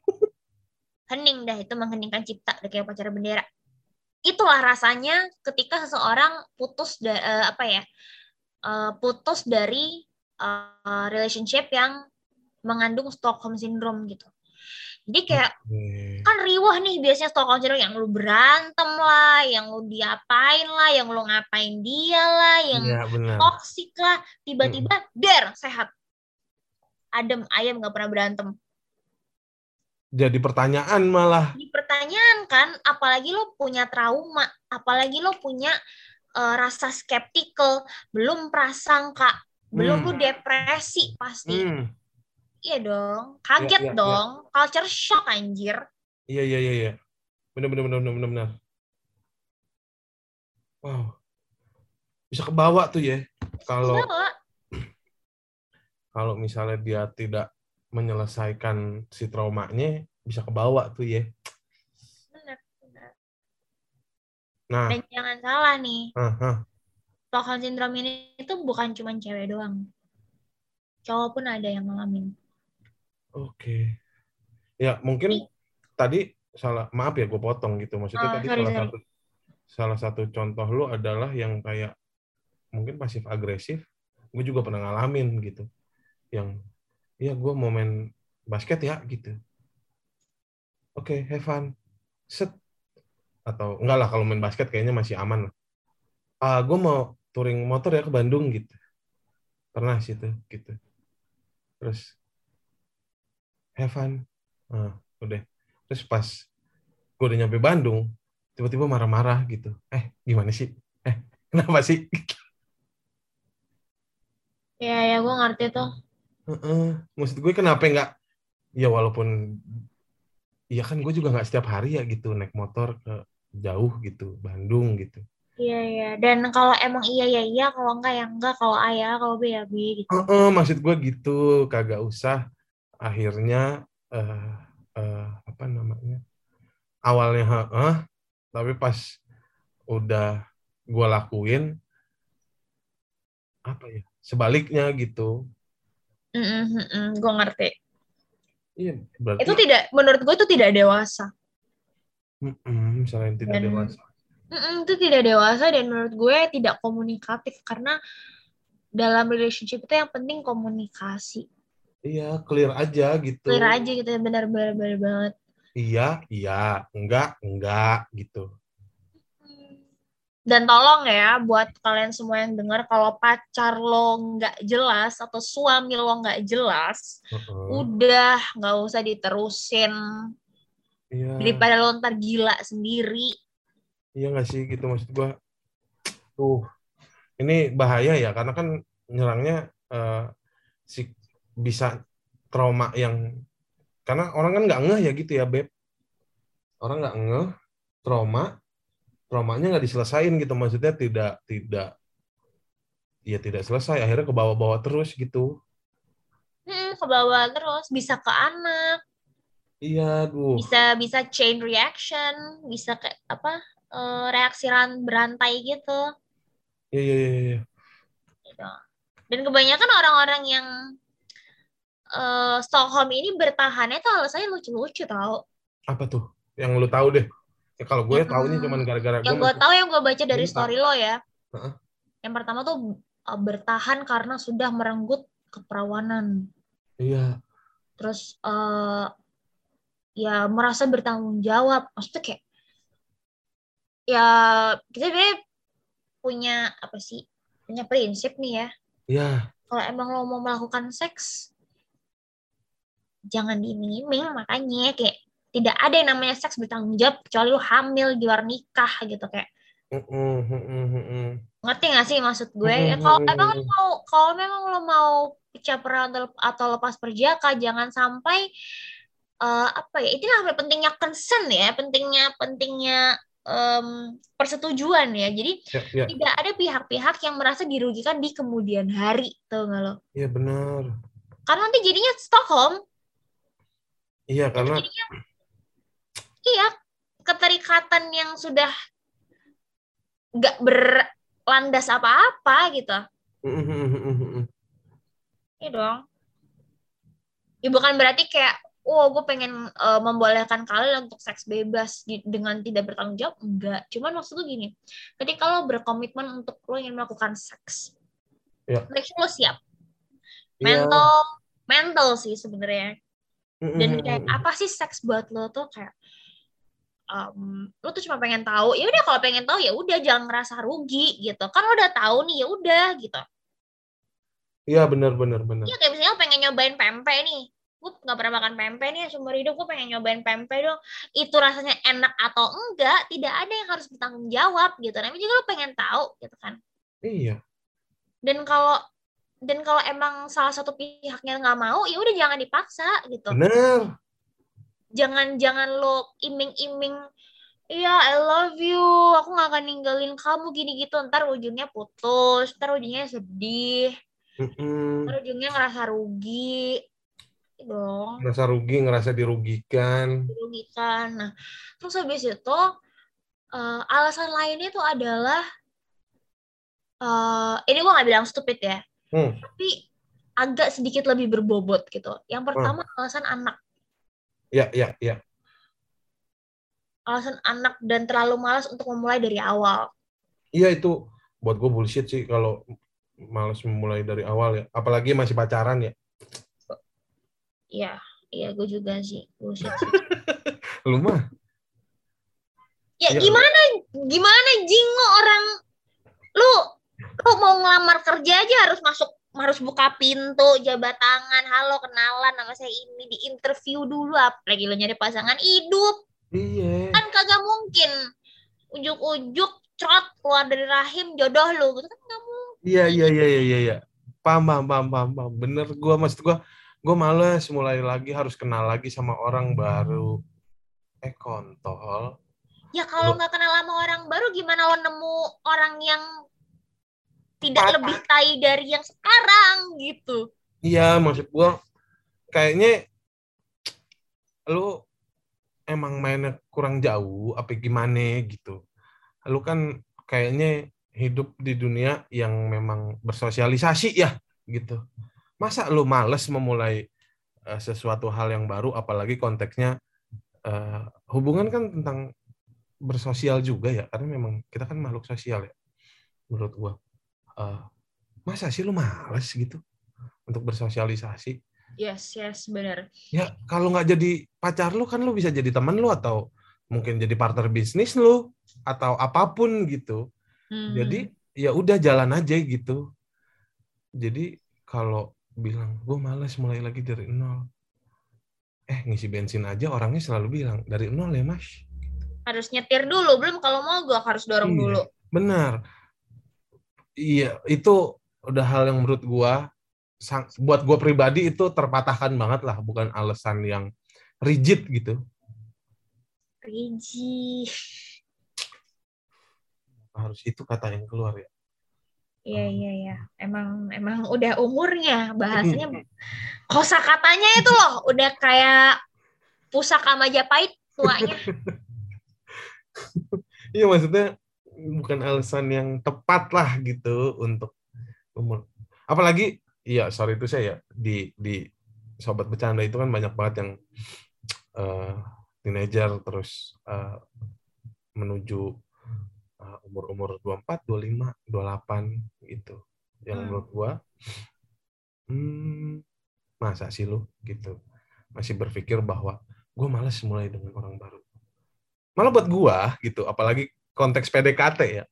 hening dah itu mengheningkan cipta kayak upacara bendera itulah rasanya ketika seseorang putus da- eh, apa ya eh, putus dari eh, relationship yang mengandung Stockholm syndrome gitu jadi kayak Oke. kan riwah nih biasanya Stockholm syndrome yang lu berantem lah yang lu diapain lah yang lu ngapain dia lah yang benar. toksik lah tiba-tiba der sehat adem ayam nggak pernah berantem Jadi pertanyaan malah. di pertanyaan kan apalagi lo punya trauma apalagi lo punya eh, rasa skeptical belum prasangka belum Hmm. lu depresi pasti Hmm. Iya dong kaget Iya, iya, dong culture shock anjir Iya iya iya iya. Benar benar benar benar benar. benar. Wow. Bisa kebawa tuh ya. Kalau kalau misalnya dia tidak menyelesaikan si traumanya bisa kebawa tuh ya. Bener, bener. Nah, dan jangan salah nih ah, ah. Stockholm syndrome ini itu bukan cuma cewek doang cowok pun ada yang ngalamin oke. Ya, mungkin tadi salah maaf ya gue potong gitu. Maksudnya Oh, tadi sorry, salah sorry. satu salah satu contoh lu adalah yang kayak mungkin pasif agresif. Gue juga pernah ngalamin gitu. Yang ya gue mau main basket ya gitu. Oke, have fun. Set. Atau enggak lah kalau main basket kayaknya masih aman lah. Ah, gue mau touring motor ya ke Bandung gitu. Pernah sih tuh gitu. Terus have fun. Ah, udah. Terus pas gue udah nyampe Bandung, tiba-tiba marah-marah gitu. Eh, gimana sih? Eh, kenapa sih? ya ya gue ngerti tuh Heeh. Maksud gue kenapa nggak? Ya walaupun, ya kan gue juga nggak setiap hari ya gitu naik motor ke jauh gitu, Bandung gitu. Iya iya dan kalau emang iya ya iya kalau enggak ya enggak kalau A ya kalau B ya B gitu. Heeh, maksud gue gitu, kagak usah. Akhirnya eh eh, apa namanya? Awalnya heeh, tapi pas udah gue lakuin apa ya? Sebaliknya gitu. gue ngerti. Iya, berarti Itu tidak menurut gue itu tidak dewasa. Mm-mm, selain tidak Dan- dewasa. Mm-mm, itu tidak dewasa dan menurut gue tidak komunikatif karena dalam relationship itu yang penting komunikasi. Iya, clear aja gitu. Clear aja gitu benar-benar benar banget. Iya, iya, enggak, enggak gitu. Dan tolong ya buat kalian semua yang dengar kalau pacar lo nggak jelas atau suami lo nggak jelas, Heeh. udah nggak usah diterusin Iya. daripada lo ntar gila sendiri. Iya nggak sih gitu maksud gua. Tuh, ini bahaya ya karena kan nyerangnya eh, si bisa trauma yang karena orang kan nggak ngeh ya gitu ya beb. Orang nggak ngeh trauma traumanya nggak diselesain gitu. Maksudnya tidak tidak ya tidak selesai. Akhirnya ke bawah-bawah terus gitu. Hmm, ke bawah terus. Bisa ke anak, iya duh. Bisa bisa chain reaction, bisa kayak apa eh, reaksi ran berantai gitu. iya iya iya iya. gitu. Dan kebanyakan orang-orang yang eh, Stockholm ini bertahannya tuh alasannya lucu-lucu tau. apa tuh yang lu tahu deh ya, kalau gue Yang- tahunya cuman gara-gara Yang gue tahu yang gue baca dari Minta. story lo ya. Heeh. Yang pertama tuh eh, bertahan karena sudah merenggut keperawanan. iya Terus eh ya merasa bertanggung jawab. Maksudnya kayak ya kita sebenarnya punya apa sih? Punya prinsip nih ya. iya Kalau emang lo mau melakukan seks jangan diiming-iming makanya kayak tidak ada yang namanya seks bertanggung jawab kecuali lo hamil di luar nikah gitu kayak. Ngerti gak sih maksud gue? Ya kalau emang mhm. mau kalau memang lo mau pecah atau, lepas perjaka jangan sampai eh, apa ya itulah pentingnya consent ya pentingnya pentingnya em, persetujuan ya. Jadi ya ya. tidak ada pihak-pihak yang merasa dirugikan di kemudian hari tau gak lo? Iya benar. Karena nanti jadinya Stockholm iya karena jadinya iya keterikatan yang sudah nggak berlandas apa-apa gitu. Iya dong. Ya bukan berarti kayak, oh gue pengen eh, membolehkan kalian untuk seks bebas dengan tidak bertanggung jawab. Enggak. Cuman maksud gue gini, ketika lo berkomitmen untuk lo ingin melakukan seks, Ya. make sure lo siap. Iya. Mental, mental sih sebenarnya. Dan kayak apa sih seks buat lo tuh kayak, em, lo tuh cuma pengen tahu. Ya udah kalau pengen tahu ya udah jangan ngerasa rugi gitu. Kan lo udah tahu nih ya udah gitu. Iya benar benar benar. Iya kayak misalnya lo pengen nyobain pempek nih. Gue nggak pernah makan pempek nih seumur hidup gue pengen nyobain pempek dong. Itu rasanya enak atau enggak, tidak ada yang harus bertanggung jawab gitu. Namanya juga lo pengen tahu gitu kan. Iya. Dan kalau dan kalau emang salah satu pihaknya nggak mau, ya udah jangan dipaksa gitu. Benar. Jangan jangan lo iming-iming Iya, I love you. Aku nggak akan ninggalin kamu gini gitu. Ntar ujungnya putus, ntar ujungnya sedih, ntar ujungnya ngerasa rugi. Gitu dong. Ngerasa rugi, ngerasa dirugikan. dirugikan. Nah, terus habis itu eh, alasan lainnya itu adalah eh, ini gue nggak bilang stupid ya, Hmm. tapi agak sedikit lebih berbobot gitu. Yang pertama alasan anak, Ya, ya, ya. alasan anak dan terlalu malas untuk memulai dari awal. Iya itu buat gue bullshit sih kalau males memulai dari awal ya. Apalagi masih pacaran ya. Iya, iya gue juga sih, bullshit sih. Lu mah. Ya Iya. gimana, gimana jingo orang lu lu mau ngelamar kerja aja harus masuk harus buka pintu, jabat tangan, halo kenalan nama saya ini di interview dulu apalagi lu nyari pasangan hidup Iya. kan kagak mungkin ujuk-ujuk trot keluar dari rahim jodoh lu gitu kan nggak mungkin Iya, iya, iya, iya, iya, iya. Paham, paham, paham, paham, paham. Bener, gue maksud gue, gue males mulai lagi harus kenal lagi sama orang baru. Eh, kontol. ya kalau nggak kenal sama orang baru gimana lo nemu orang yang tidak Patah. lebih tai dari yang sekarang gitu Iya, maksud gue, kayaknya lu emang mainnya kurang jauh, apa gimana gitu. Lu kan kayaknya hidup di dunia yang memang bersosialisasi ya, gitu. Masa lu males memulai eh, sesuatu hal yang baru, apalagi konteksnya eh, hubungan kan tentang bersosial juga ya, karena memang kita kan makhluk sosial ya, menurut gua. Eh, masa sih lu males gitu untuk bersosialisasi? yes yes benar Ya, kalau nggak jadi pacar lu kan lu bisa jadi teman lu atau mungkin jadi partner bisnis lu atau apa pun gitu. Hmm. Jadi ya udah jalan aja gitu. Jadi kalau bilang gue males mulai lagi dari nol. Eh ngisi bensin aja orangnya selalu bilang dari nol ya mas. harus nyetir dulu belum kalau mau gue harus dorong Iya. dulu Benar. Iya itu udah hal yang menurut gua sang- buat gua pribadi itu terpatahkan banget lah bukan alasan yang rigid gitu Riji. harus itu kata yang keluar ya Iya iya iya. Emang emang udah umurnya bahasanya kosa katanya itu loh udah kayak pusaka Majapahit tuanya. iya maksudnya bukan alasan yang tepat lah gitu untuk umur apalagi iya sorry itu saya ya di di sobat bercanda itu kan banyak banget yang eh, teenager terus eh, menuju eh, umur-umur 24, 25, 28 gitu. Yang Hmm. menurut gua hmm, masa sih lu gitu. Masih berpikir bahwa gua malas mulai dengan orang baru. Malah buat gua gitu, apalagi konteks PDKT ya.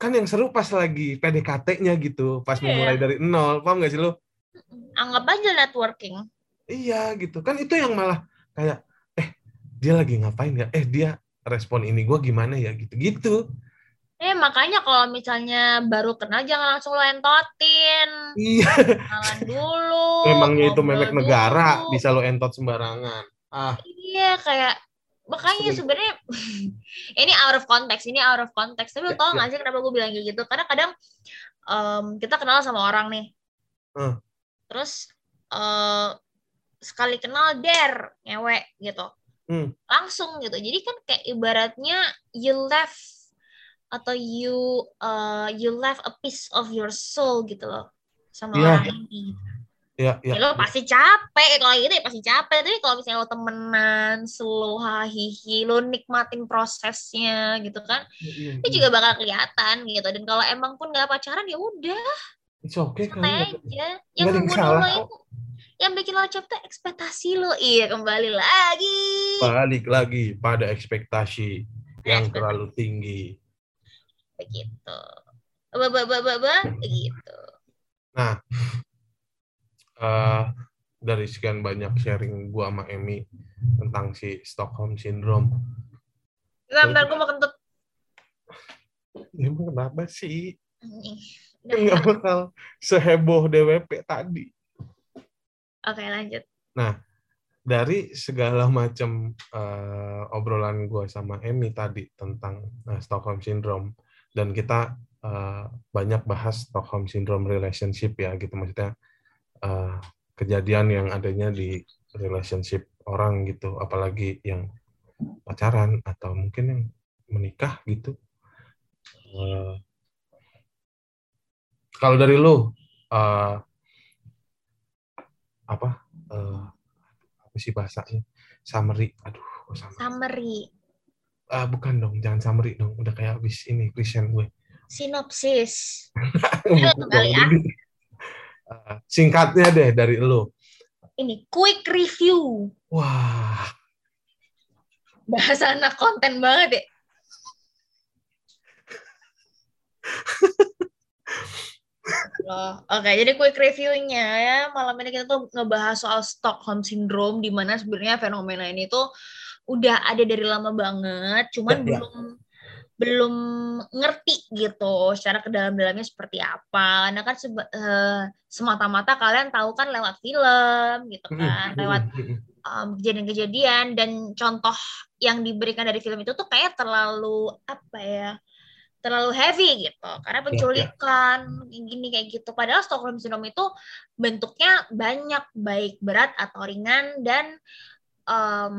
Kan yang seru pas lagi PDKT-nya gitu, pas Iya. memulai dari nol, paham gak sih lu? Anggap aja networking. Iya gitu kan itu yang malah kayak eh dia lagi ngapain ya? Eh dia respon ini gua gimana ya gitu-gitu. Eh makanya kalau misalnya baru kenal jangan langsung lo entotin. Iya. Kenalan dulu. Emangnya itu memek negara dulu. bisa lo entot sembarangan. Ah, Iya kayak makanya sebenarnya ini out of context, ini out of context. Tapi Ya, tau ya. nggak sih kenapa gue bilang kayak gitu? Karena kadang em, kita kenal sama orang nih, Hmm. terus eh, sekali kenal der ngewe gitu, Hmm. langsung gitu. Jadi kan kayak ibaratnya you left atau you uh, you left a piece of your soul gitu loh sama Iya. orang ini. Ya ya. Ya, lo pasti capek. Kalau gitu ya pasti capek. Tapi kalau misalnya lo temenan slow hahihi lo nikmatin prosesnya gitu kan Iya, itu juga bakal kelihatan gitu. Dan kalau emang pun nggak pacaran ya udah. It's okay kan. santai aja. yang membunuh lo itu yang bikin lo capek ekspektasi lo. Iya kembali lagi. Balik lagi pada ekspektasi yang Ekspektasi. terlalu tinggi. begitu. Ba ba ba ba ba. Begitu. Nah, eh, dari sekian banyak sharing gua sama Emmy tentang si Stockholm Syndrome. Bentar, bentar gue mau kentut Ya, emang kenapa sih? Nih. Nggak bakal seheboh DWP tadi. oke lanjut Dari segala macam eh, obrolan gua sama Emmy tadi tentang eh, Stockholm Syndrome dan kita eh, banyak bahas Stockholm Syndrome relationship ya gitu maksudnya eh, kejadian yang adanya di relationship orang gitu apalagi yang pacaran atau mungkin yang menikah gitu. Eh, kalau dari lu eh, apa eh, apa sih bahasanya? Summary. Aduh kok summary? Summary. Ah, bukan dong jangan summary dong. Udah kayak habis ini Christian gue. Sinopsis. Kali dong, ya. Eh, singkatnya deh dari lu. Ini quick review. Wah. Bahasa anak konten banget ya. Loh, Oke, jadi quick reviewnya ya. Malam ini kita tuh ngebahas soal Stockholm Syndrome di mana sebenarnya fenomena ini tuh udah ada dari lama banget, cuman Ya, ya. Belum ngerti gitu secara ke dalam-dalamnya seperti apa. Karena kan seba- eh, semata-mata kalian tahu kan lewat film gitu kan, lewat um, kejadian-kejadian. Dan contoh yang diberikan dari film itu tuh kayak terlalu apa ya terlalu heavy gitu. Karena penculikan gini kayak gitu. Padahal Stockholm syndrome itu bentuknya banyak baik berat atau ringan. Dan um,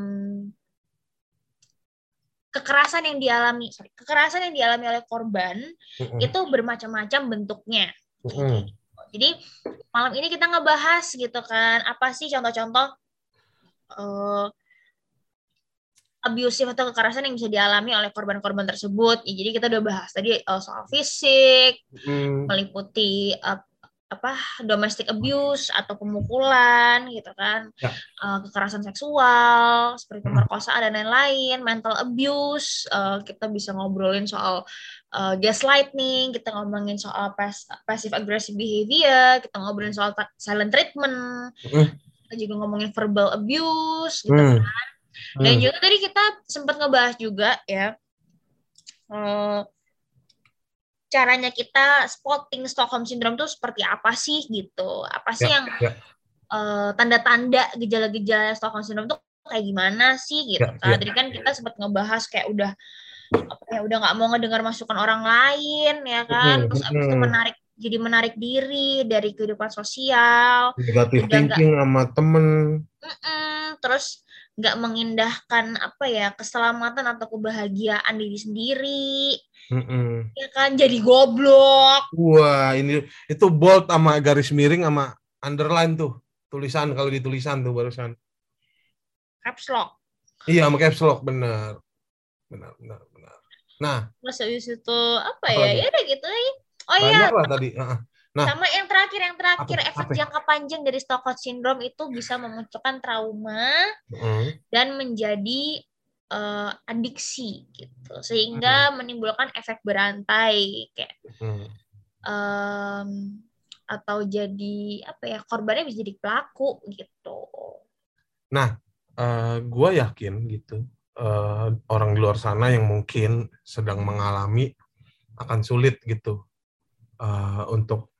kekerasan yang dialami sorry, kekerasan yang dialami oleh korban Mm-mm. itu bermacam-macam bentuknya Mm-mm. jadi malam ini kita ngebahas gitu kan apa sih contoh-contoh eh abusive atau kekerasan yang bisa dialami oleh korban-korban tersebut. Ya, jadi kita udah bahas tadi eh, soal fisik, Mm. meliputi eh, apa domestic abuse atau pemukulan gitu kan, Ya. Eh, kekerasan seksual seperti pemerkosaan dan lain-lain, mental abuse, eh, kita bisa ngobrolin soal eh, gaslighting, kita ngomongin soal pas- passive aggressive behavior, kita ngobrolin soal silent treatment, Mm. kita juga ngomongin verbal abuse gitu Mm. dan Mm. juga tadi kita sempat ngebahas juga ya caranya kita spotting Stockholm syndrome tuh seperti apa sih gitu? Apa sih Ya, yang ya. eh, tanda-tanda gejala-gejala Stockholm syndrome tuh kayak gimana sih gitu Ya, kan? ya. Tadi kan kita sempat ngebahas kayak udah apa ya udah nggak mau ngedengar masukan orang lain ya kan? Terus abis itu menarik jadi menarik diri dari kehidupan sosial. Negatif thinking sama temen. Mm-mm, terus nggak mengindahkan apa ya keselamatan atau kebahagiaan diri sendiri Mm-mm. ya kan jadi goblok Wah, ini itu bold sama garis miring sama underline tuh. Tulisan kalau di tulisan tuh barusan. caps lock Iya, sama caps lock benar. Benar, benar, benar. Nah, terus habis itu apa Apa ya lagi? ya udah gitu ya oh iya tadi. Heeh. Nah. sama yang terakhir yang terakhir Apa? efek Apa? jangka panjang dari Stockholm syndrome itu bisa memunculkan trauma Heeh. dan menjadi eh, adiksi gitu sehingga menimbulkan efek berantai kayak Hmm. em, atau jadi apa ya korbannya bisa jadi pelaku gitu Eh, gua yakin gitu eh, orang di luar sana yang mungkin sedang mengalami akan sulit gitu eh, untuk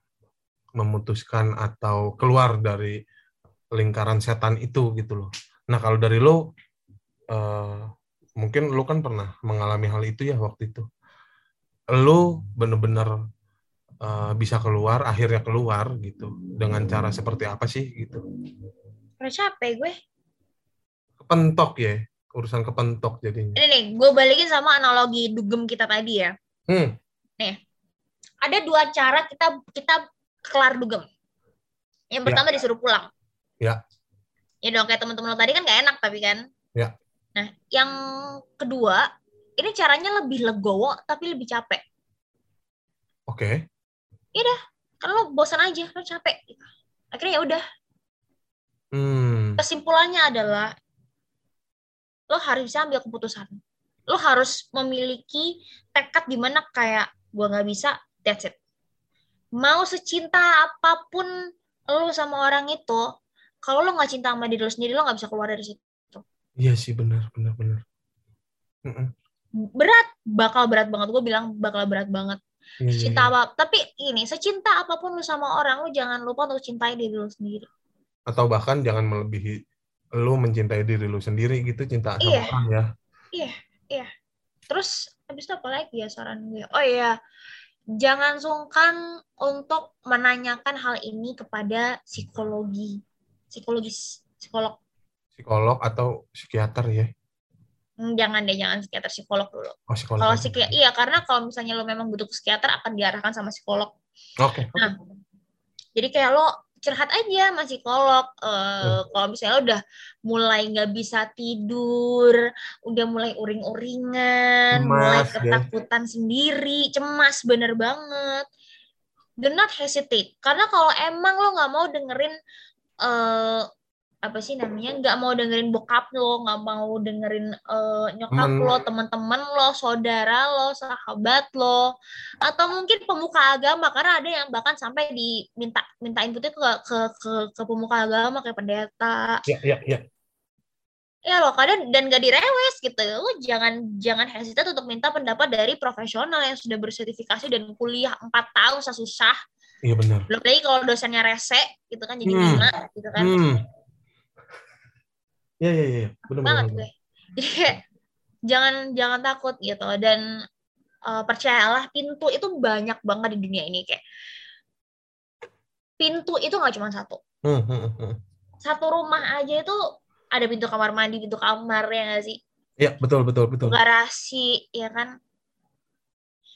memutuskan atau keluar dari lingkaran setan itu gitu loh. Nah kalau dari lo eh, mungkin lo kan pernah mengalami hal itu ya waktu itu. Lo bener-bener eh, bisa keluar, akhirnya keluar gitu dengan cara seperti apa sih gitu? Udah capek gue. Kepentok ya, urusan kepentok jadinya. Ini nih, gue balikin sama analogi dugem kita tadi ya. Hmm. Ada dua cara kita kita kelar dugem. Yang Ya. pertama disuruh pulang. Ya. Ya dong, kayak teman-teman lo tadi kan gak enak tapi kan. Ya. Nah, yang kedua, ini caranya lebih legowo tapi lebih capek. Oke. Kan lo bosan aja, lo capek. Akhirnya ya udah. Hmm. Kesimpulannya adalah lo harus bisa ambil keputusan. Lo harus memiliki tekad di mana kayak gua nggak bisa, that's it. Mau secinta apa pun lo sama orang itu, kalau lo nggak cinta sama diri lo sendiri, lo nggak bisa keluar dari situ. Iya sih benar benar benar. Berat, bakal berat banget. Gue bilang bakal berat banget. Iya, iya, Cinta iya. apa? Tapi ini, secinta apa pun lo sama orang, lo jangan lupa untuk cintai diri lo sendiri. Atau bahkan jangan melebihi lu mencintai diri lu sendiri gitu cinta sama Iya. orang ya. Terus habis itu apa lagi ya saran gue? Oh iya, jangan sungkan untuk menanyakan hal ini kepada psikologi, psikologis, psikolog. Psikolog atau psikiater ya. Hmm, Jangan deh, jangan psikiater, psikolog dulu. Oh psikolog. Kalau psikiater, iya karena kalau misalnya lo memang butuh psikiater akan diarahkan sama psikolog. Oke. oke. Nah, jadi kayak lo curhat aja sama psikolog. Eh, Kalau misalnya udah mulai nggak bisa tidur, udah mulai uring-uringan, mulai ya. ketakutan sendiri, cemas bener banget. Do not hesitate. Karena kalau emang lo nggak mau dengerin eh apa sih namanya nggak mau dengerin bokap lo nggak mau dengerin eh, nyokap Temen. lo teman-teman lo saudara lo sahabat lo atau mungkin pemuka agama karena ada yang bahkan sampai diminta minta inputnya ke ke ke, ke pemuka agama kayak pendeta Ya ya ya. ya lo kadang dan gak direwes gitu lo jangan jangan hesitate untuk minta pendapat dari profesional yang sudah bersertifikasi dan kuliah empat tahun susah Iya benar. belum lagi kalau dosennya rese gitu kan jadi Hmm. lima gitu kan Hmm. Iya iya iya. Benar banget gue jadi kayak jangan jangan takut gitu dan eh, percayalah pintu itu banyak banget di dunia ini kayak pintu itu nggak cuma satu Hmm, hmm, hmm. satu rumah aja itu ada pintu kamar mandi pintu kamar ya nggak sih Iya betul betul betul. garasi ya kan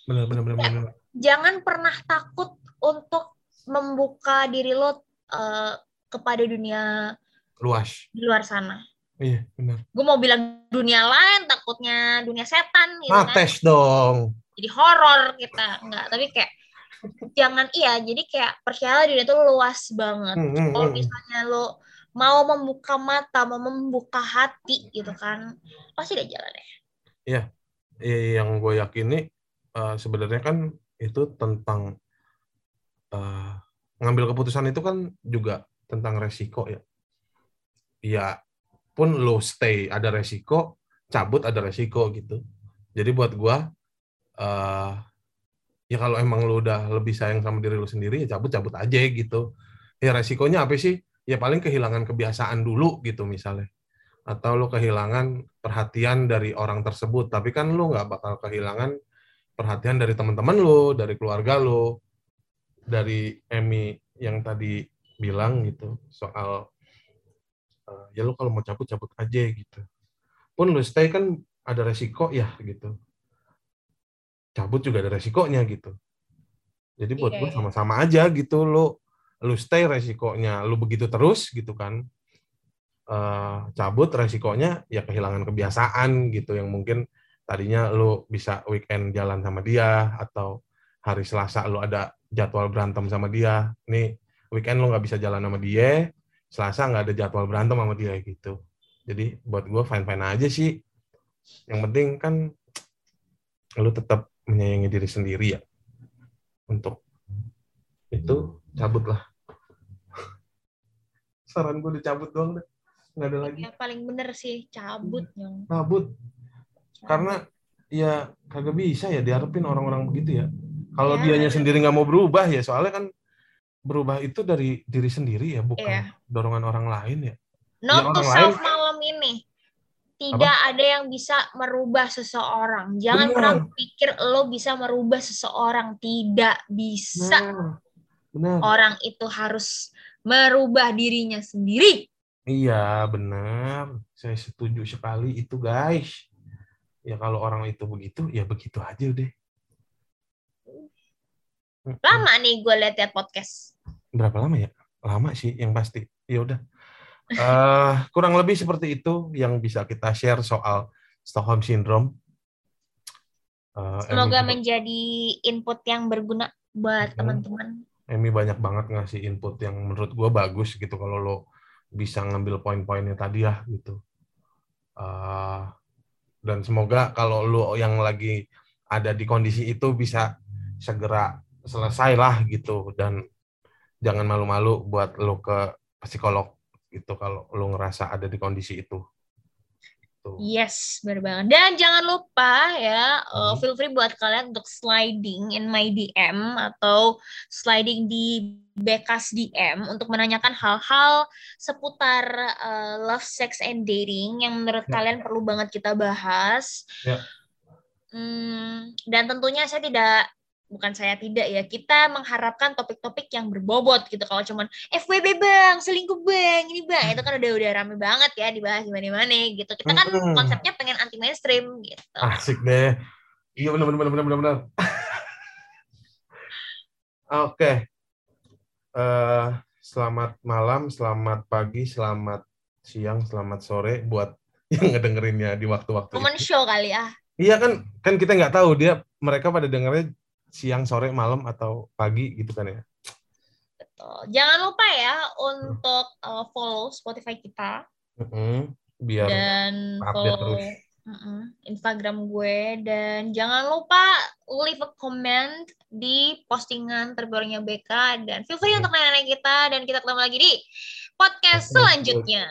Benar benar benar benar. jangan pernah takut untuk membuka diri lo eh, kepada dunia Luas. di luar sana Iya benar. gue mau bilang dunia lain takutnya dunia setan gitu kan Mates dong. jadi horor kita enggak tapi kayak jangan iya jadi kayak percayalah dunia itu luas banget Hmm, hmm, kalau hmm. misalnya lo mau membuka mata mau membuka hati gitu kan pasti ada jalan deh Iya, yang gue yakini eh, sebenarnya kan itu tentang eh, ngambil keputusan itu kan juga tentang resiko ya. Iya, pun lo stay ada resiko, cabut ada resiko gitu. Jadi buat gue eh, ya kalau emang lu udah lebih sayang sama diri lu sendiri ya cabut-cabut aja gitu. Ya resikonya apa sih? Ya paling kehilangan kebiasaan dulu gitu misalnya. Atau lu kehilangan perhatian dari orang tersebut, tapi kan lu nggak bakal kehilangan perhatian dari teman-teman lu, dari keluarga lu, dari Emmy yang tadi bilang gitu soal uh, ya lu kalau mau cabut cabut aja gitu. Pun lu stay kan ada resiko ya gitu cabut juga ada resikonya gitu. Jadi buat Iya, gue iya. sama-sama aja gitu lo lu stay resikonya lu begitu terus gitu kan. Eh, cabut resikonya ya kehilangan kebiasaan gitu yang mungkin tadinya lu bisa weekend jalan sama dia atau hari Selasa lu ada jadwal berantem sama dia. Nih weekend lu nggak bisa jalan sama dia, Selasa nggak ada jadwal berantem sama dia gitu. Jadi buat gue fine-fine aja sih. Yang penting kan lu tetap menyayangi diri sendiri ya. Untuk itu cabutlah saran gue dicabut doang deh. Nggak ada lagi. Ya paling bener sih cabut yang cabut. Karena ya kagak bisa ya diharapin orang-orang begitu ya. Kalau Ya. dianya sendiri nggak mau berubah ya soalnya kan berubah itu dari diri sendiri ya bukan Iya. dorongan orang lain ya Note to orang self lain- malam ini. Tidak ada yang bisa merubah seseorang. Jangan Benar. pernah pikir lo bisa merubah seseorang. Tidak bisa. Nah, benar Orang itu harus merubah dirinya sendiri. Iya, benar. Saya setuju sekali itu, guys. Ya kalau orang itu begitu, ya begitu aja deh. Lama nih gue liat-liat podcast. Berapa lama ya? Lama sih, yang pasti. Ya udah. Eh, kurang lebih seperti itu yang bisa kita share soal Stockholm Syndrome. Eh, Semoga Emmy, menjadi input yang berguna buat teman-teman. Emmy banyak banget ngasih input yang menurut gue bagus gitu kalau lo bisa ngambil poin-poinnya tadi ya gitu. Eh, dan semoga kalau lo yang lagi ada di kondisi itu bisa segera selesai lah gitu dan jangan malu-malu buat lo ke psikolog gitu kalau lo ngerasa ada di kondisi itu. Tuh. Yes, benar banget. Dan jangan lupa ya, uh, Hmm. feel free buat kalian untuk sliding in my DM atau sliding di Bekas DM untuk menanyakan hal-hal seputar uh, love, sex, and dating yang menurut Ya. kalian perlu banget kita bahas. Ya. Hmm, dan tentunya saya tidak bukan saya tidak ya kita mengharapkan topik-topik yang berbobot gitu kalau cuman FWB bang selingkuh bang ini bang itu kan udah udah rame banget ya dibahas di mana-mana gitu kita kan Mm-mm. konsepnya pengen anti mainstream gitu Asik deh. Iya benar benar benar benar benar. Oke. Eh, selamat malam, selamat pagi, selamat siang, selamat sore buat yang ngedengerinnya di waktu-waktu itu. show kali ya Iya kan, kan kita nggak tahu dia mereka pada dengernya siang, sore, malam atau pagi gitu kan ya. Betul. jangan lupa ya untuk uh, follow Spotify kita Mm-mm. Biar dan update follow terus. Instagram gue dan jangan lupa leave a comment di postingan terbarunya BK dan feel free Hmm. untuk nanya-nanya kita dan kita ketemu lagi di podcast Podcast selanjutnya.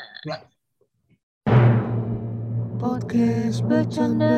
Podcast bercanda.